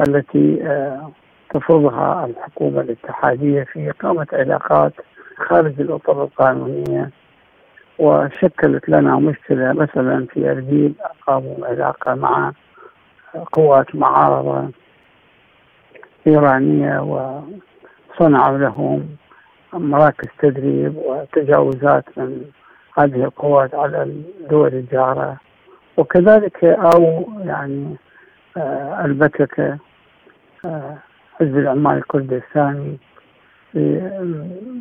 التي آه، تفرضها الحكومة الاتحادية في إقامة علاقات خارج الأطر القانونية وشكلت لنا مشكلة مثلا في أربيل أقاموا علاقة مع قوات معارضة إيرانية وصنعوا لهم مراكز تدريب وتجاوزات من هذه القوات على الدول الجارة. وكذلك أو يعني آه البككة آه حزب العمال الكردستاني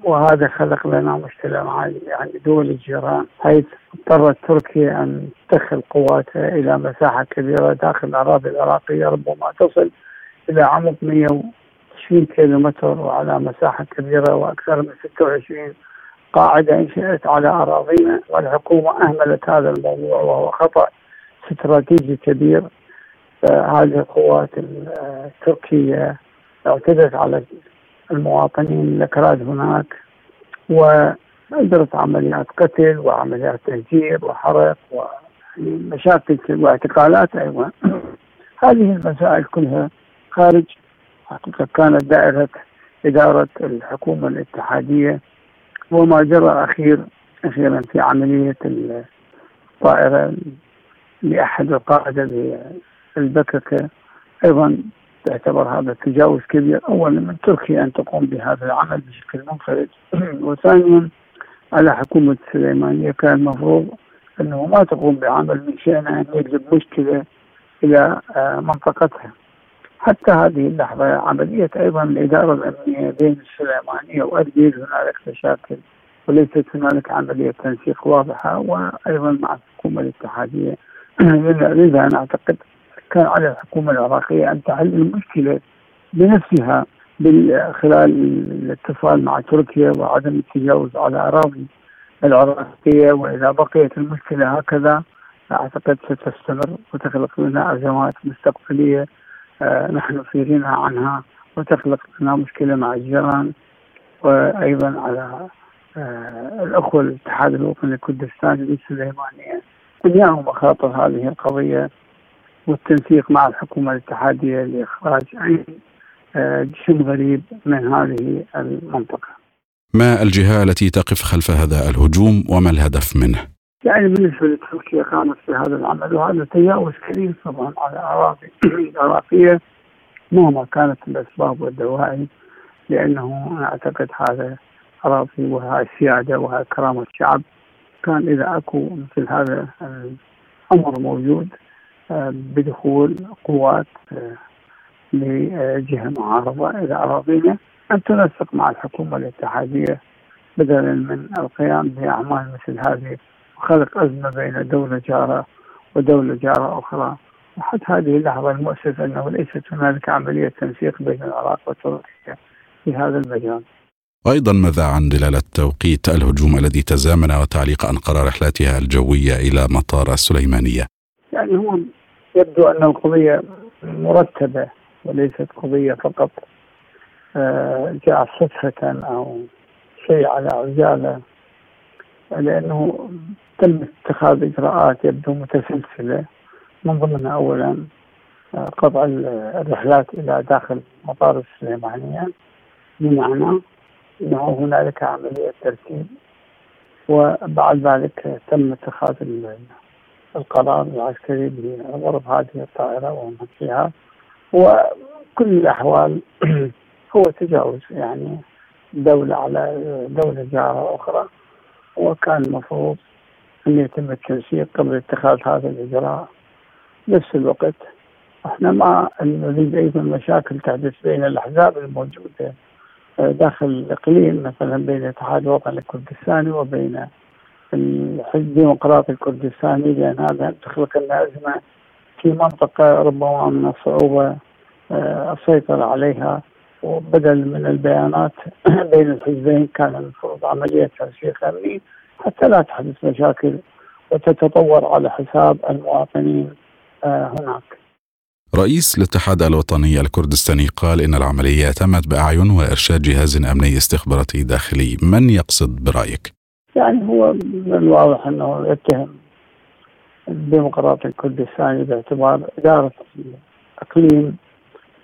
وهذا خلق لنا مشكلة مع يعني دول الجيران. حيث اضطرت تركيا أن تدخل قواتها إلى مساحة كبيرة داخل الأراضي العراقية ربما تصل إلى عمق 120 كيلو متر وعلى مساحة كبيرة وأكثر من 26 قاعدة إنشئت على أراضينا. والحكومة أهملت هذا الموضوع وهو خطأ. استراتيجي كبير هذه القوات التركية اعتدت على المواطنين الأكراد هناك وأجرت عمليات قتل وعمليات تهجير وحرق ومشاكل واعتقالات أيضا. *clears throat* هذه المسائل كلها خارج حقيقة كانت دائرة إدارة الحكومة الاتحادية وما جرى أخير أخيرا في عملية الطائرة لأحد القادة بالبككة أيضا تعتبر هذا تجاوز كبير اولا من تركيا أن تقوم بهذا العمل بشكل منفرد *clears throat* وثانيا على حكومة السليمانيه كان المفروض أنه ما تقوم بعمل من شانها أن يجلب مشكلة إلى آه، منطقتها. حتى هذه اللحظة عملية أيضا الإدارة الأمنية بين السليمانية واربيل هنالك مشاكل وليست هنالك عملية تنسيق واضحة وأيضا مع الحكومة الاتحادية لذا أنا أعتقد كان على الحكومة العراقية أن تحل المشكلة بنفسها خلال الاتصال مع تركيا وعدم التجاوز على أراضي العراقية. وإذا بقيت المشكلة هكذا أعتقد ستستمر وتخلق لنا أزمات مستقبلية آه نحن في غنى عنها وتخلق لنا مشكلة مع الجيران. وأيضا على آه الأخوة الاتحاد الوطني الكردستاني السليمانية كلها مخاطر هذه القضية والتنسيق مع الحكومة الاتحادية لإخراج أي آه، جسم غريب من هذه المنطقة ما الجهة التي تقف خلف هذا الهجوم وما الهدف منه؟ يعني بالنسبة لتركيا قامت في هذا العمل وهذا تجاوز كبير طبعا على الأراضي *clears throat* العراقية مهما كانت الأسباب والدواعي لأنه أنا أعتقد هذا أراضي وهي السيادة وهي كرامة الشعب كان إذا أكو مثل هذا الأمر موجود بدخول قوات آه، لجهة معارضة. إلى أراضينا أن تنسق مع الحكومة الاتحادية بدلا من القيام بأعمال مثل هذه وخلق أزمة بين دولة جارة ودولة جارة أخرى. وحتى هذه اللحظة المؤسف أنه ليست هنالك عملية تنسيق بين العراق وتركيا في هذا المجال. أيضا ماذا عن دلالة توقيت الهجوم الذي تزامن وتعليق أنقرة رحلاتها الجوية إلى مطار السليمانية. يعني هو يبدو أن القضية مرتبة وليست قضية فقط آه، جاء صدفة أو شيء على عجالة لأنه تم اتخاذ إجراءات يبدو متسلسلة. من ضمنها أولا آه، قطع الرحلات إلى داخل مطار السليمانية. بمعنى أنه هنالك عملية ترتيب وبعد ذلك تم اتخاذ القرار العسكري بضرب هذه الطائرة ومحكيها وكل الأحوال *clears throat* هو تجاوز يعني دولة على دولة جارة أخرى. وكان المفروض أن يتم التنسيق قبل اتخاذ هذا الإجراء. نفس الوقت إحنا ما نريد أيضا مشاكل تحدث بين الأحزاب الموجودة داخل الاقليم مثلا بين الاتحاد الوطني الكردستاني وبين الحزب الديمقراطي الكردستاني لأن هذا تخلق لنا أزمة في منطقة ربما من الصعوبة آه، السيطرة عليها وبدل من البيانات *clears throat* بين الحزبين كان المفروض عملية تنسيق أمني حتى لا تحدث مشاكل وتتطور على حساب المواطنين آه، هناك. رئيس الاتحاد الوطني الكردستاني قال إن العملية تمت بأعين وإرشاد جهاز أمني استخباراتي داخلي، من يقصد برأيك؟ يعني هو من الواضح إنه يتهم الديمقراطي الكردستاني باعتبار إدارة الإقليم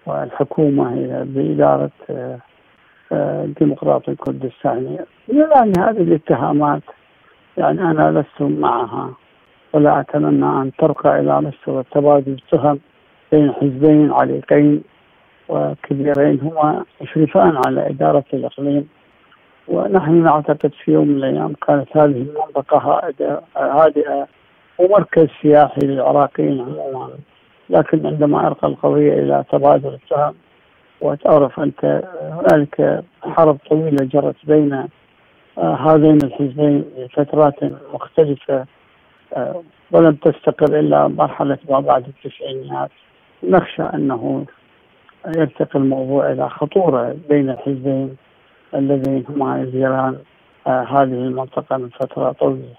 والحكومة هي بإدارة آه، آه، الديمقراطي الكردستاني. يعني هذه الاتهامات يعني أنا لست معها ولا أتمنى أن ترقى إلى مستوى تبادل التهم. بين حزبين عريقين وكبيرين هما يشرفان على إدارة الإقليم. ونحن نعتقد في يوم من الأيام كانت هذه المنطقة هادئه ومركز سياحي للعراقيين عموما. لكن عندما أرقى القضية إلى تبادل السهم وتعرف أنت هنالك حرب طويلة جرت بين آه، هذين الحزبين لفترات مختلفة آه، ولم تستقر إلا مرحلة ما بعد التسعينيات. نخشى أنه يرتقي الموضوع إلى خطورة بين الحزبين اللذين هما يديران آه، هذه المنطقة من فترة طويلة.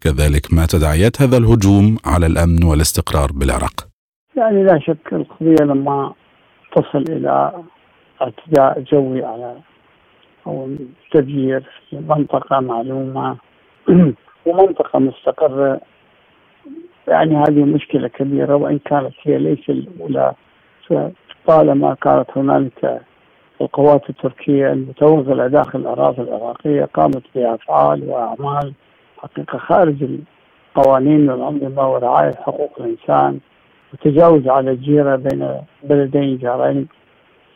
كذلك ما تداعيات هذا الهجوم على الأمن والاستقرار بالعراق؟ يعني لا شك القضية لما تصل إلى اعتداء جوي على أو تدمير في منطقة معلومة *clears throat* ومنطقة مستقرة يعني هذه مشكلة كبيرة وإن كانت هي ليس الأولى طالما كانت هنالك القوات التركية المتوغلة داخل الأراضي العراقية قامت بأفعال وأعمال حقيقة خارج القوانين والأنظمة ورعاية حقوق الإنسان وتجاوز على الجيرة بين بلدين جارين.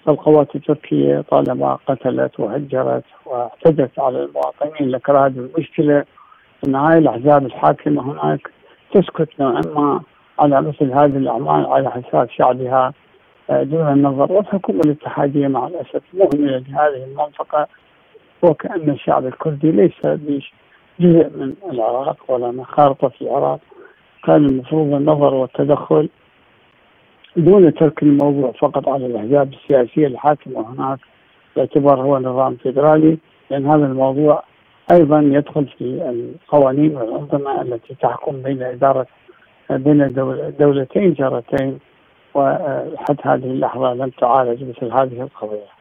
القوات التركية طالما قتلت وهجرت واعتدت على المواطنين لك هذه المشكلة أن هاي الأحزاب الحاكمة هناك تسكت نوعا ما على مثل هذه الأعمال على حساب شعبها دون النظر. والحكومة الاتحادية مع الأسف مهملة لهذه المنطقة وكأن الشعب الكردي ليس جزء من العراق ولا خارطة في العراق. كان المفروض النظر والتدخل دون ترك الموضوع فقط على الأحزاب السياسية الحاكمة هناك باعتبار هو نظام فيدرالي لأن هذا الموضوع أيضا يدخل في القوانين والأنظمة التي تحكم بين إدارة بين الدولتين جارتين وحتى هذه اللحظة لم تعالج مثل هذه القضية.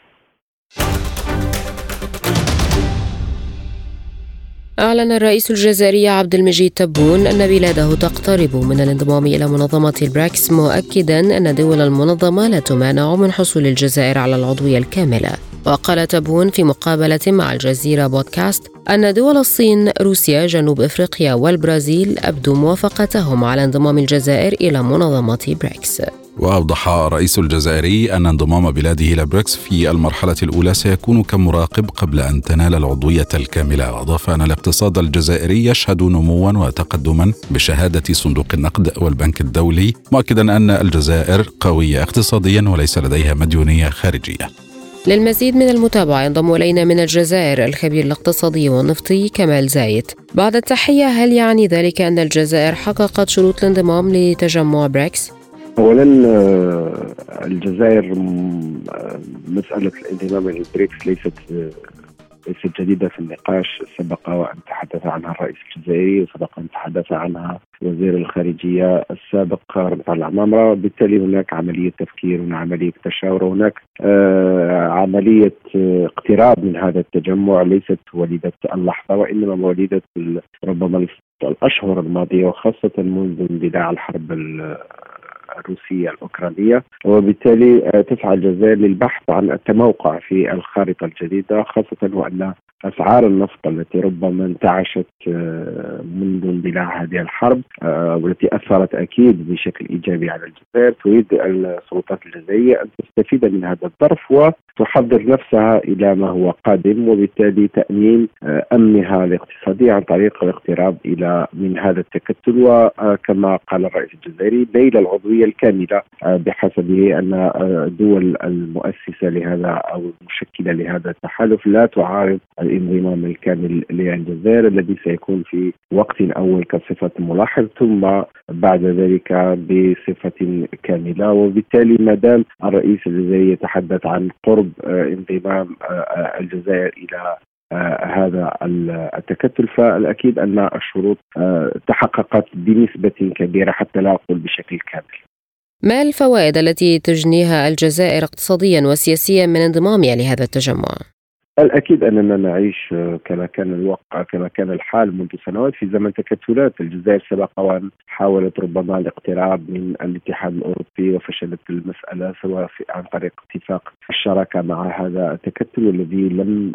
أعلن الرئيس الجزائري عبد المجيد تبون أن بلاده تقترب من الانضمام إلى منظمة البريكس مؤكدا أن دول المنظمة لا تمانع من حصول الجزائر على العضوية الكاملة. وقال تبون في مقابلة مع الجزيرة بودكاست أن دول الصين، روسيا، جنوب إفريقيا والبرازيل أبدوا موافقتهم على انضمام الجزائر إلى منظمة بريكس. وأوضح الرئيس الجزائري أن انضمام بلاده إلى بريكس في المرحلة الأولى سيكون كمراقب قبل أن تنال العضوية الكاملة. واضاف أن الاقتصاد الجزائري يشهد نموا وتقدما بشهادة صندوق النقد والبنك الدولي مؤكدا أن الجزائر قوية اقتصاديا وليس لديها مديونية خارجية. للمزيد من المتابعة ينضم إلينا من الجزائر الخبير الاقتصادي والنفطي كمال زايد بعد التحية هل يعني ذلك أن الجزائر حققت شروط الانضمام لتجمع بريكس؟ اولا آه، الجزائر آه، مسألة الانضمام إلى البريكس ليست آه، ليست جديدة في النقاش سبق وأن تحدث عنها الرئيس الجزائري وسبق أن تحدث عنها وزير الخارجية السابق رمطان لعمامرة. وبالتالي هناك عملية تفكير هناك عملية تشاور هناك عملية اقتراب من هذا التجمع. ليست وليدة اللحظة وإنما وليدة ربما الأشهر الماضية وخاصة منذ اندلاع الحرب الروسية الأوكرانية وبالتالي آه، تسعى الجزائر للبحث عن التموقع في الخارطة الجديدة خاصة وأن أسعار النفط التي ربما انتعشت آه، منذ اندلاع هذه الحرب آه، والتي أثرت أكيد بشكل إيجابي على الجزائر تريد السلطات الجزائريه أن تستفيد من هذا الظرف وتحضر نفسها إلى ما هو قادم وبالتالي تأمين آه، أمنها الاقتصادي عن طريق الاقتراب إلى من هذا التكتل. وكما قال الرئيس الجزائري نيل العضوية الكاملة بحسبه أن الدول المؤسسة لهذا أو المشكلة لهذا التحالف لا تعارض الانضمام الكامل للجزائر الذي سيكون في وقت أول كصفة ملاحظ ثم بعد ذلك بصفة كاملة. وبالتالي ما دام الرئيس الجزائري يتحدث عن قرب انضمام الجزائر إلى آه هذا التكتل فالأكيد أن الشروط آه تحققت بنسبة كبيرة حتى لا أقول بشكل كامل. ما الفوائد التي تجنيها الجزائر اقتصاديا وسياسيا من انضمامها لهذا التجمع؟ الأكيد أننا نعيش كما كان الواقع كما كان الحال منذ سنوات في زمن تكتلات. الجزائر سبق وأن حاولت ربما الاقتراب من الاتحاد الأوروبي وفشلت المسألة سواء عن طريق اتفاق الشراكة مع هذا التكتل والذي لم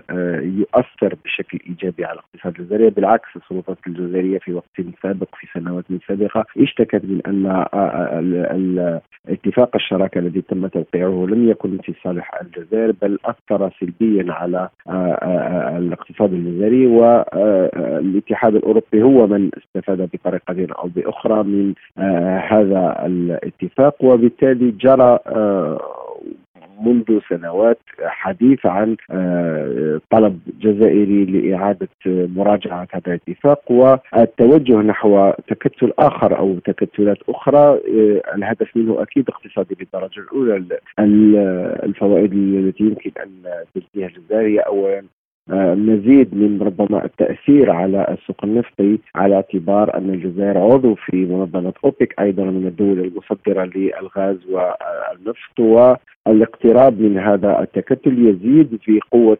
يؤثر بشكل إيجابي على الاقتصاد الجزائري. بالعكس السلطات الجزائرية في وقت سابق في سنوات سابقة اشتكت من أن اتفاق الشراكة الذي تم توقيعه لم يكن في صالح الجزائر بل أثر سلبيا على الاقتصاد الجزائري والاتحاد الأوروبي هو من استفاد بطريقة أو بأخرى من هذا الاتفاق. وبالتالي جرى منذ سنوات حديث عن طلب جزائري لإعادة مراجعة هذا الاتفاق والتوجه نحو تكتل آخر أو تكتلات أخرى. الهدف منه أكيد اقتصادي بالدرجة الأولى الفوائد التي يمكن أن تجنيها الجزائر أولا. مزيد من ربما التأثير على السوق النفطي على اعتبار أن الجزائر عضو في منظمة أوبك أيضا من الدول المصدرة للغاز والنفط والاقتراب من هذا التكتل يزيد في قوة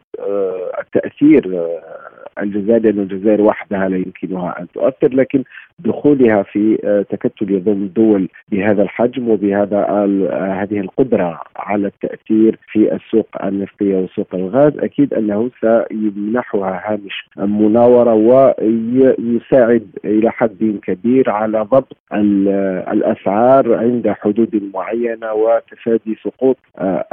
التأثير الجزائر لأن الجزائر وحدها لا يمكنها أن تؤثر لكن دخولها في تكتل يضم دول بهذا الحجم وبهذا هذه القدرة على التأثير في السوق النفطيه وسوق الغاز. أكيد أنه سيمنحها هامش مناورة ويساعد إلى حد كبير على ضبط الأسعار عند حدود معينة وتفادي سقوط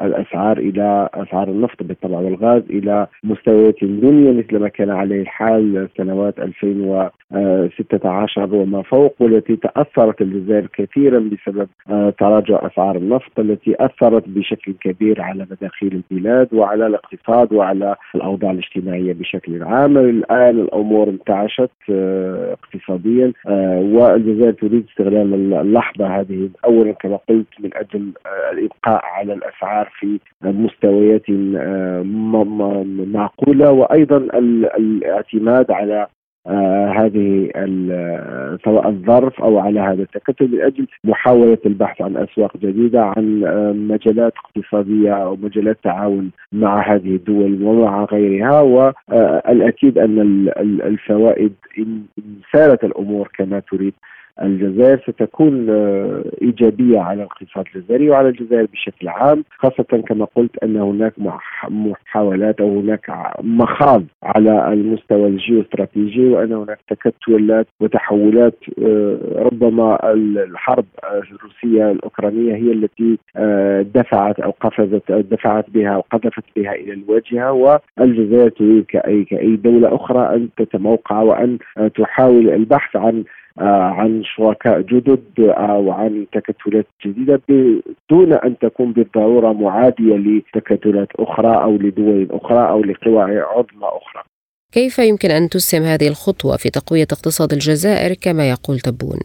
الأسعار إلى أسعار النفط بالطبع والغاز إلى مستويات دنيا مثل ما كان عليه الحال سنوات 2016 وما فوق والتي تأثرت الجزائر كثيرا بسبب تراجع أسعار النفط التي أثرت بشكل كبير على مداخيل البلاد وعلى الاقتصاد وعلى الأوضاع الاجتماعية بشكل عام. الآن الأمور انتعشت اقتصاديا والجزائر تريد استغلال اللحظة هذه. اولا كما قلت من أجل الإبقاء على الأسعار في مستويات معقولة. وأيضا الاعتماد على آه هذه سواء الظرف أو على هذا التكتل من أجل محاولة البحث عن أسواق جديدة عن آه مجالات اقتصادية أو مجالات تعاون مع هذه الدول ومع غيرها. والاكيد أن الفوائد إن سارت الأمور كما تريد. الجزائر ستكون إيجابية على الاقتصاد الجزائري وعلى الجزائر بشكل عام خاصة كما قلت أن هناك محاولات أو هناك مخاض على المستوى الجيوستراتيجي وأن هناك تكتلات وتحولات ربما الحرب الروسية الأوكرانية هي التي دفعت أو قفزت دفعت بها أو قذفت بها إلى الواجهة والجزائر تريد كاي كأي دولة أخرى أن تتموقع وأن تحاول البحث عن عن شركاء جدد أو عن تكتلات جديدة دون أن تكون بالضرورة معادية لتكتلات أخرى أو لدول أخرى أو لقوى عظمى أخرى. كيف يمكن أن تسهم هذه الخطوة في تقوية اقتصاد الجزائر كما يقول تبون؟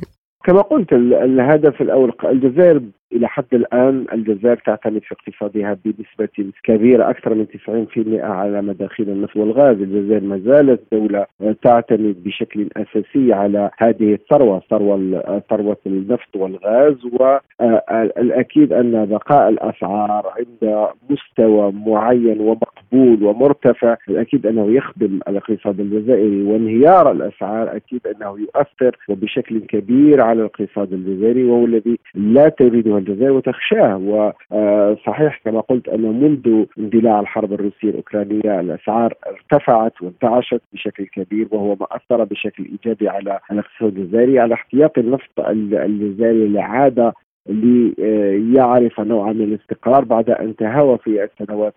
كما قلت الهدف الأول الجزائر إلى حد الآن الجزائر تعتمد في اقتصادها بنسبة كبيرة أكثر من 90% على مداخيل النفط والغاز، الجزائر ما زالت دولة تعتمد بشكل أساسي على هذه الثروة، ثروة ثروة النفط والغاز والأكيد أن بقاء الأسعار عند مستوى معين ومقبول ومرتفع الأكيد أنه يخدم الاقتصاد الجزائري وانهيار الأسعار أكيد أنه يؤثر وبشكل كبير على الاقتصاد الجزائري وهو الذي لا تريده الجزائر وتخشاه. وصحيح كما قلت أن منذ اندلاع الحرب الروسية الأوكرانية الأسعار ارتفعت وانتعشت بشكل كبير وهو ما أثر بشكل إيجابي على الاقتصاد الجزائري على احتياط النفط الجزائري لعادة ليعرف نوعا من الاستقرار بعد أن تهاوى في السنوات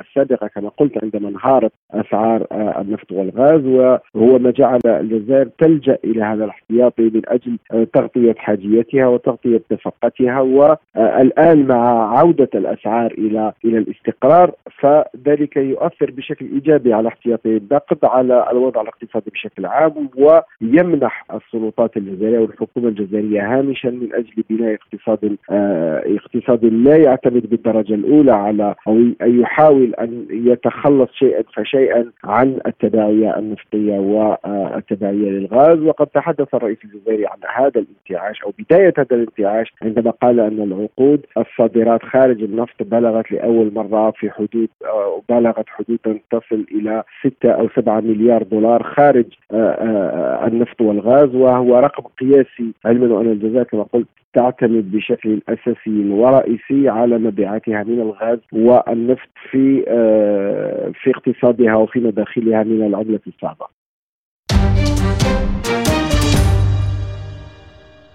السابقة كما قلت عندما انهارت أسعار النفط والغاز وهو ما جعل الجزائر تلجأ إلى هذا الاحتياطي من أجل تغطية حاجيتها وتغطية نفقتها والآن مع عودة الأسعار إلى إلى الاستقرار فذلك يؤثر بشكل إيجابي على احتياطي النقد على الوضع الاقتصادي بشكل عام ويمنح السلطات الجزائرية والحكومة الجزائرية هامشا من أجل بناء اقتصاد آه اقتصاد لا يعتمد بالدرجة الأولى على أو يحاول أن يتخلص شيئا فشيئا عن التداعية النفطية والتداعية للغاز. وقد تحدث الرئيس الجزائري عن هذا الانتعاش أو بداية هذا الانتعاش عندما قال أن العقود الصادرات خارج النفط بلغت لأول مرة في حدود آه بلغت حدودا تصل إلى 6 أو 7 مليار دولار خارج آه النفط والغاز. وهو رقم قياسي علما ان الجزائر كما قلت تعتمد بشكل أساسي ورئيسي على مبيعاتها من الغاز والنفط في آه، في اقتصادها وفي مداخلها من العمله الصعبة.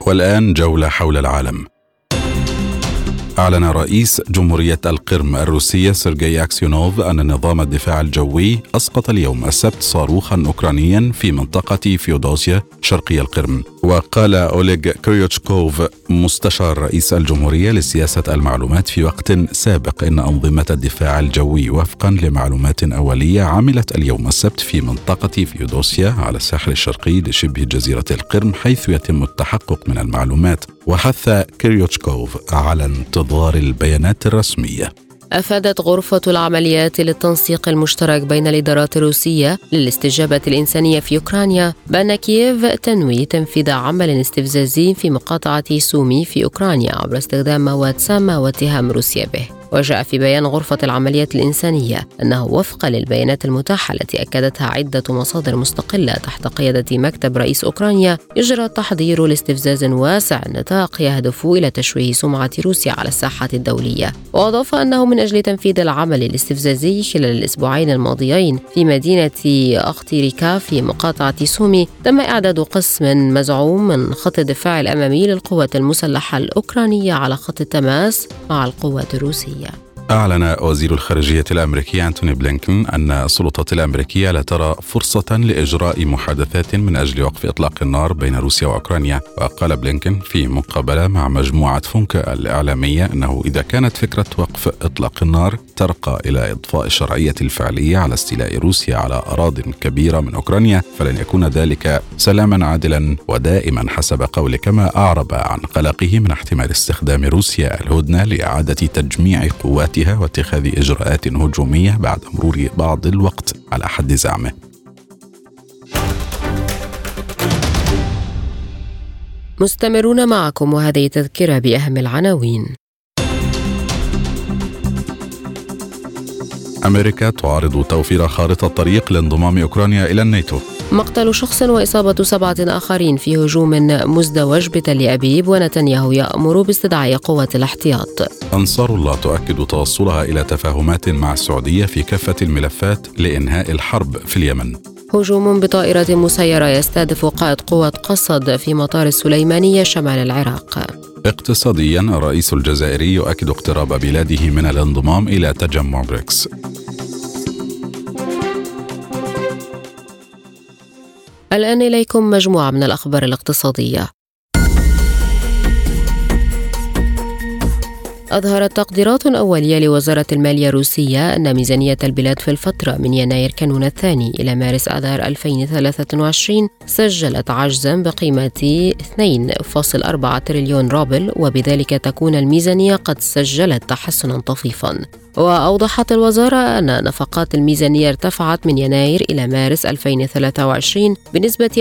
والآن جولة حول العالم. أعلن رئيس جمهورية القرم الروسية سيرجي أكسيونوف أن نظام الدفاع الجوي أسقط اليوم السبت صاروخا أوكرانيا في منطقة فيودوسيا شرقي القرم. وقال أوليغ كريوتشكوف مستشار رئيس الجمهورية لسياسة المعلومات في وقت سابق إن أنظمة الدفاع الجوي وفقا لمعلومات أولية عملت اليوم السبت في منطقة فيودوسيا على الساحل الشرقي لشبه جزيرة القرم حيث يتم التحقق من المعلومات. وحث كريوتشكوف على انتظار البيانات الرسمية. أفادت غرفة العمليات للتنسيق المشترك بين الإدارات الروسية للاستجابة الإنسانية في أوكرانيا بأن كييف تنوي تنفيذ عمل استفزازي في مقاطعة سومي في أوكرانيا عبر استخدام مواد سامة واتهام روسيا به. وجاء في بيان غرفة العمليات الإنسانية أنه وفقا للبيانات المتاحة التي أكدتها عدة مصادر مستقلة تحت قيادة مكتب رئيس أوكرانيا يجرى تحضير لاستفزاز واسع النطاق يهدف إلى تشويه سمعة روسيا على الساحة الدولية. وأضاف أنه من أجل تنفيذ العمل الاستفزازي خلال الأسبوعين الماضيين في مدينة أختيركا في مقاطعة سومي تم إعداد قسم مزعوم من خط الدفاع الأمامي للقوات المسلحة الأوكرانية على خط التماس مع القوات الروسية. أعلن وزير الخارجية الأمريكي أنتوني بلينكن أن السلطات الأمريكية لا ترى فرصة لإجراء محادثات من أجل وقف إطلاق النار بين روسيا وأوكرانيا. وقال بلينكن في مقابلة مع مجموعة فونكه الإعلامية أنه إذا كانت فكرة وقف إطلاق النار ترقى إلى إضفاء الشرعية الفعلية على استيلاء روسيا على أراضٍ كبيرة من أوكرانيا فلن يكون ذلك سلاما عادلا ودائما حسب قول كما أعرب عن قلقه من احتمال استخدام روسيا الهدنة لإعادة تجميع قوات ذاتها واتخاذ إجراءات هجومية بعد مرور بعض الوقت على حد زعمه. مستمرون معكم وهذه تذكرة بأهم العناوين. أمريكا تعارض توفير خارطة طريق لانضمام أوكرانيا إلى الناتو. مقتل شخص وإصابة سبعة آخرين في هجوم مزدوج بتل أبيب ونتنياهو يأمر باستدعاء قوة الاحتياط. أنصار الله تؤكد توصلها إلى تفاهمات مع السعودية في كافة الملفات لإنهاء الحرب في اليمن. هجوم بطائرة مسيرة يستهدف قائد قوة قصد في مطار السليمانية شمال العراق. اقتصاديا الرئيس الجزائري يؤكد اقتراب بلاده من الانضمام إلى تجمع بريكس. الآن إليكم مجموعة من الأخبار الاقتصادية. أظهرت تقديرات أولية لوزارة المالية الروسية أن ميزانية البلاد في الفترة من يناير كانون الثاني إلى مارس آذار 2023 سجلت عجزا بقيمة 2.4 تريليون روبل وبذلك تكون الميزانية قد سجلت تحسنا طفيفا وأوضحت الوزارة أن نفقات الميزانية ارتفعت من يناير إلى مارس 2023 بنسبة 34%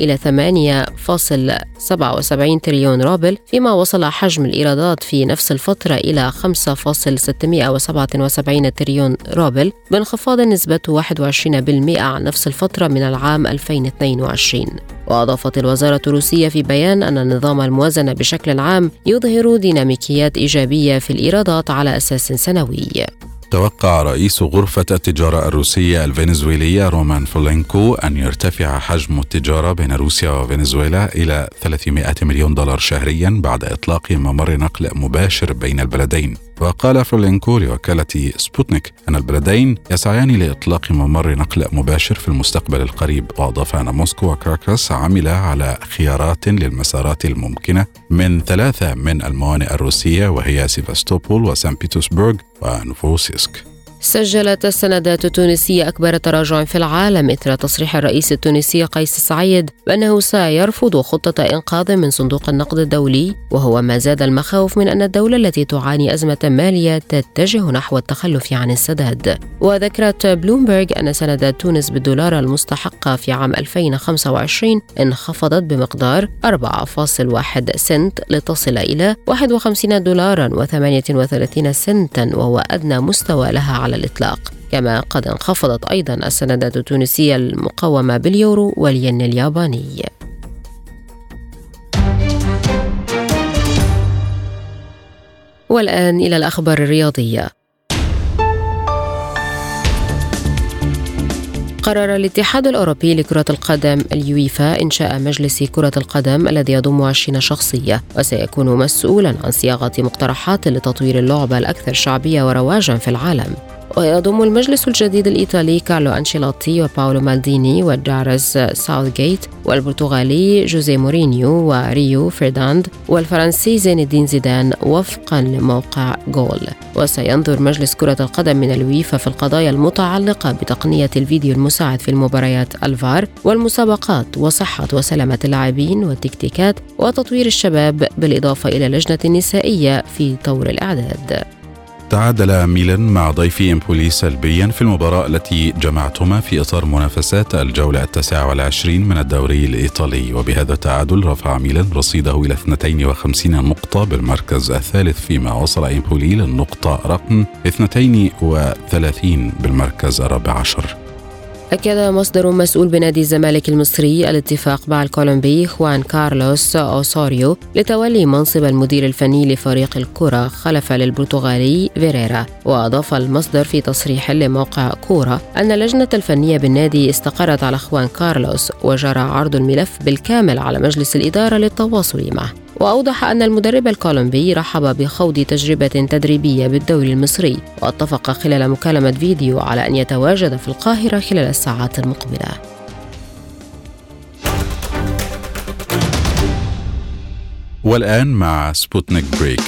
إلى 8.77 تريليون روبل فيما وصل حجم الإيرادات في نفس الفترة إلى 5.677 تريليون روبل بانخفاض نسبة 21% عن نفس الفترة من العام 2022 وأضافت الوزارة الروسية في بيان أن نظام الموازنة بشكل عام يظهر ديناميكيات إيجابية في الإيرادات على أساس سنوي. توقع رئيس غرفة التجارة الروسية الفنزويلية رومان فولينكو أن يرتفع حجم التجارة بين روسيا وفنزويلا إلى 300 مليون دولار شهريا بعد إطلاق ممر نقل مباشر بين البلدين. وقال فولينكو لوكالة سبوتنيك أن البلدين يسعيان لإطلاق ممر نقل مباشر في المستقبل القريب وأضاف أن موسكو وكراكاس عملا على خيارات للمسارات الممكنة من ثلاثة من الموانئ الروسية وهي سيفاستوبول وسان بيترسبورغ ونوفوروسيسك سجلت السندات التونسية أكبر تراجع في العالم إثر تصريح الرئيس التونسي قيس سعيد بأنه سيرفض خطة إنقاذ من صندوق النقد الدولي وهو ما زاد المخاوف من أن الدولة التي تعاني أزمة مالية تتجه نحو التخلف عن السداد. وذكرت بلومبرغ أن سندات تونس بالدولار المستحقة في عام 2025 انخفضت بمقدار 4.1 سنت لتصل إلى 51 دولارا و38 سنتا وهو أدنى مستوى لها على على الإطلاق. كما قد انخفضت أيضا السندات التونسية المقومة باليورو والين الياباني. والآن إلى الأخبار الرياضية. قرر الاتحاد الأوروبي لكرة القدم اليويفا إنشاء مجلس كرة القدم الذي يضم 20 شخصية وسيكون مسؤولا عن صياغة مقترحات لتطوير اللعبة الأكثر شعبية ورواجا في العالم. ويضم المجلس الجديد الإيطالي كارلو أنشيلوتي وباولو مالديني وجاريث ساوث جيت والبرتغالي جوزي مورينيو وريو فرداند والفرنسي زين الدين زيدان وفقا لموقع جول. وسينظر مجلس كرة القدم من اليويفا في القضايا المتعلقة بتقنية الفيديو المساعد في المباريات الفار والمسابقات وصحة وسلامة اللاعبين والتكتيكات وتطوير الشباب بالإضافة إلى لجنة نسائية في طور الإعداد. تعادل ميلان مع ضيفه إمبولي سلبيا في المباراة التي جمعتهما في إطار منافسات الجولة التاسعة والعشرين من الدوري الإيطالي. وبهذا التعادل رفع ميلان رصيده إلى 52 نقطة بالمركز الثالث فيما وصل إمبولي للنقطة رقم 32 بالمركز الرابع عشر. أكد مصدر مسؤول بنادي الزمالك المصري الاتفاق مع الكولومبي خوان كارلوس أوسوريو لتولي منصب المدير الفني لفريق الكرة خلفا للبرتغالي فيريرا. وأضاف المصدر في تصريح لموقع كورة أن اللجنة الفنية بالنادي استقرت على خوان كارلوس وجرى عرض الملف بالكامل على مجلس الإدارة للتواصل معه. وأوضح أن المدرب الكولومبي رحب بخوض تجربة تدريبية بالدوري المصري واتفق خلال مكالمة فيديو على أن يتواجد في القاهرة خلال الساعات المقبلة. والآن مع سبوتنيك break.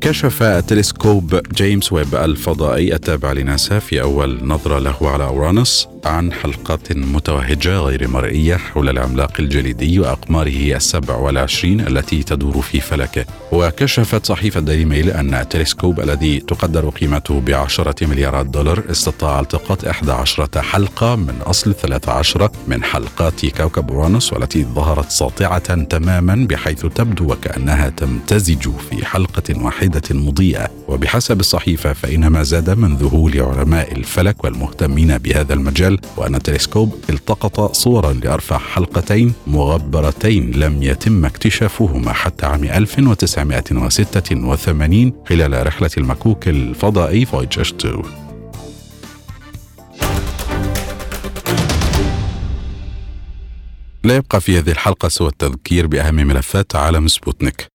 كشف التلسكوب جيمس ويب الفضائي التابع لناسا في أول نظرة له على أورانوس. عن حلقات متوهجة غير مرئية حول العملاق الجليدي وأقماره السبع والعشرين التي تدور في فلكه وكشفت صحيفة ديلي ميل أن التلسكوب الذي تقدر قيمته بعشرة مليارات دولار استطاع التقاط 11 حلقة من أصل 13 من حلقات كوكب أورانوس والتي ظهرت ساطعة تماما بحيث تبدو وكأنها تمتزج في حلقة واحدة مضيئة. وبحسب الصحيفة فإن ما زاد من ذهول علماء الفلك والمهتمين بهذا المجال هو أن التلسكوب التقط صورا لأرفع حلقتين مغبرتين لم يتم اكتشافهما حتى عام 1986 خلال رحلة المكوك الفضائي فويجر 2 لا يبقى في هذه الحلقة سوى التذكير بأهم ملفات عالم سبوتنيك.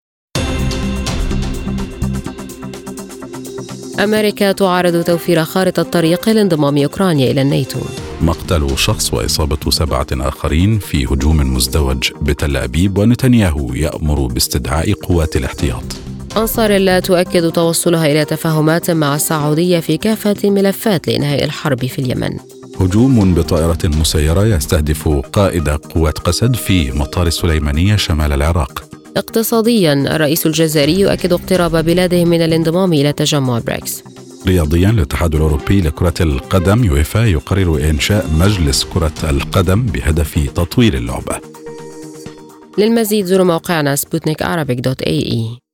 أمريكا تعارض توفير خارطة طريق لانضمام أوكرانيا إلى الناتو. مقتل شخص وإصابة سبعة آخرين في هجوم مزدوج بتل أبيب ونتنياهو يأمر باستدعاء قوات الاحتياط. أنصار الله تؤكد توصلها إلى تفاهمات مع السعودية في كافة الملفات لإنهاء الحرب في اليمن. هجوم بطائرة مسيرة يستهدف قائد قوات قسد في مطار السليمانية شمال العراق. اقتصاديا الرئيس الجزائري يؤكد اقتراب بلاده من الانضمام إلى تجمع بريكس. رياضيا الاتحاد الأوروبي لكرة القدم يويفا يقرر إنشاء مجلس كرة القدم بهدف تطوير اللعبة. للمزيد زوروا موقعنا سبوتنيك dot ae.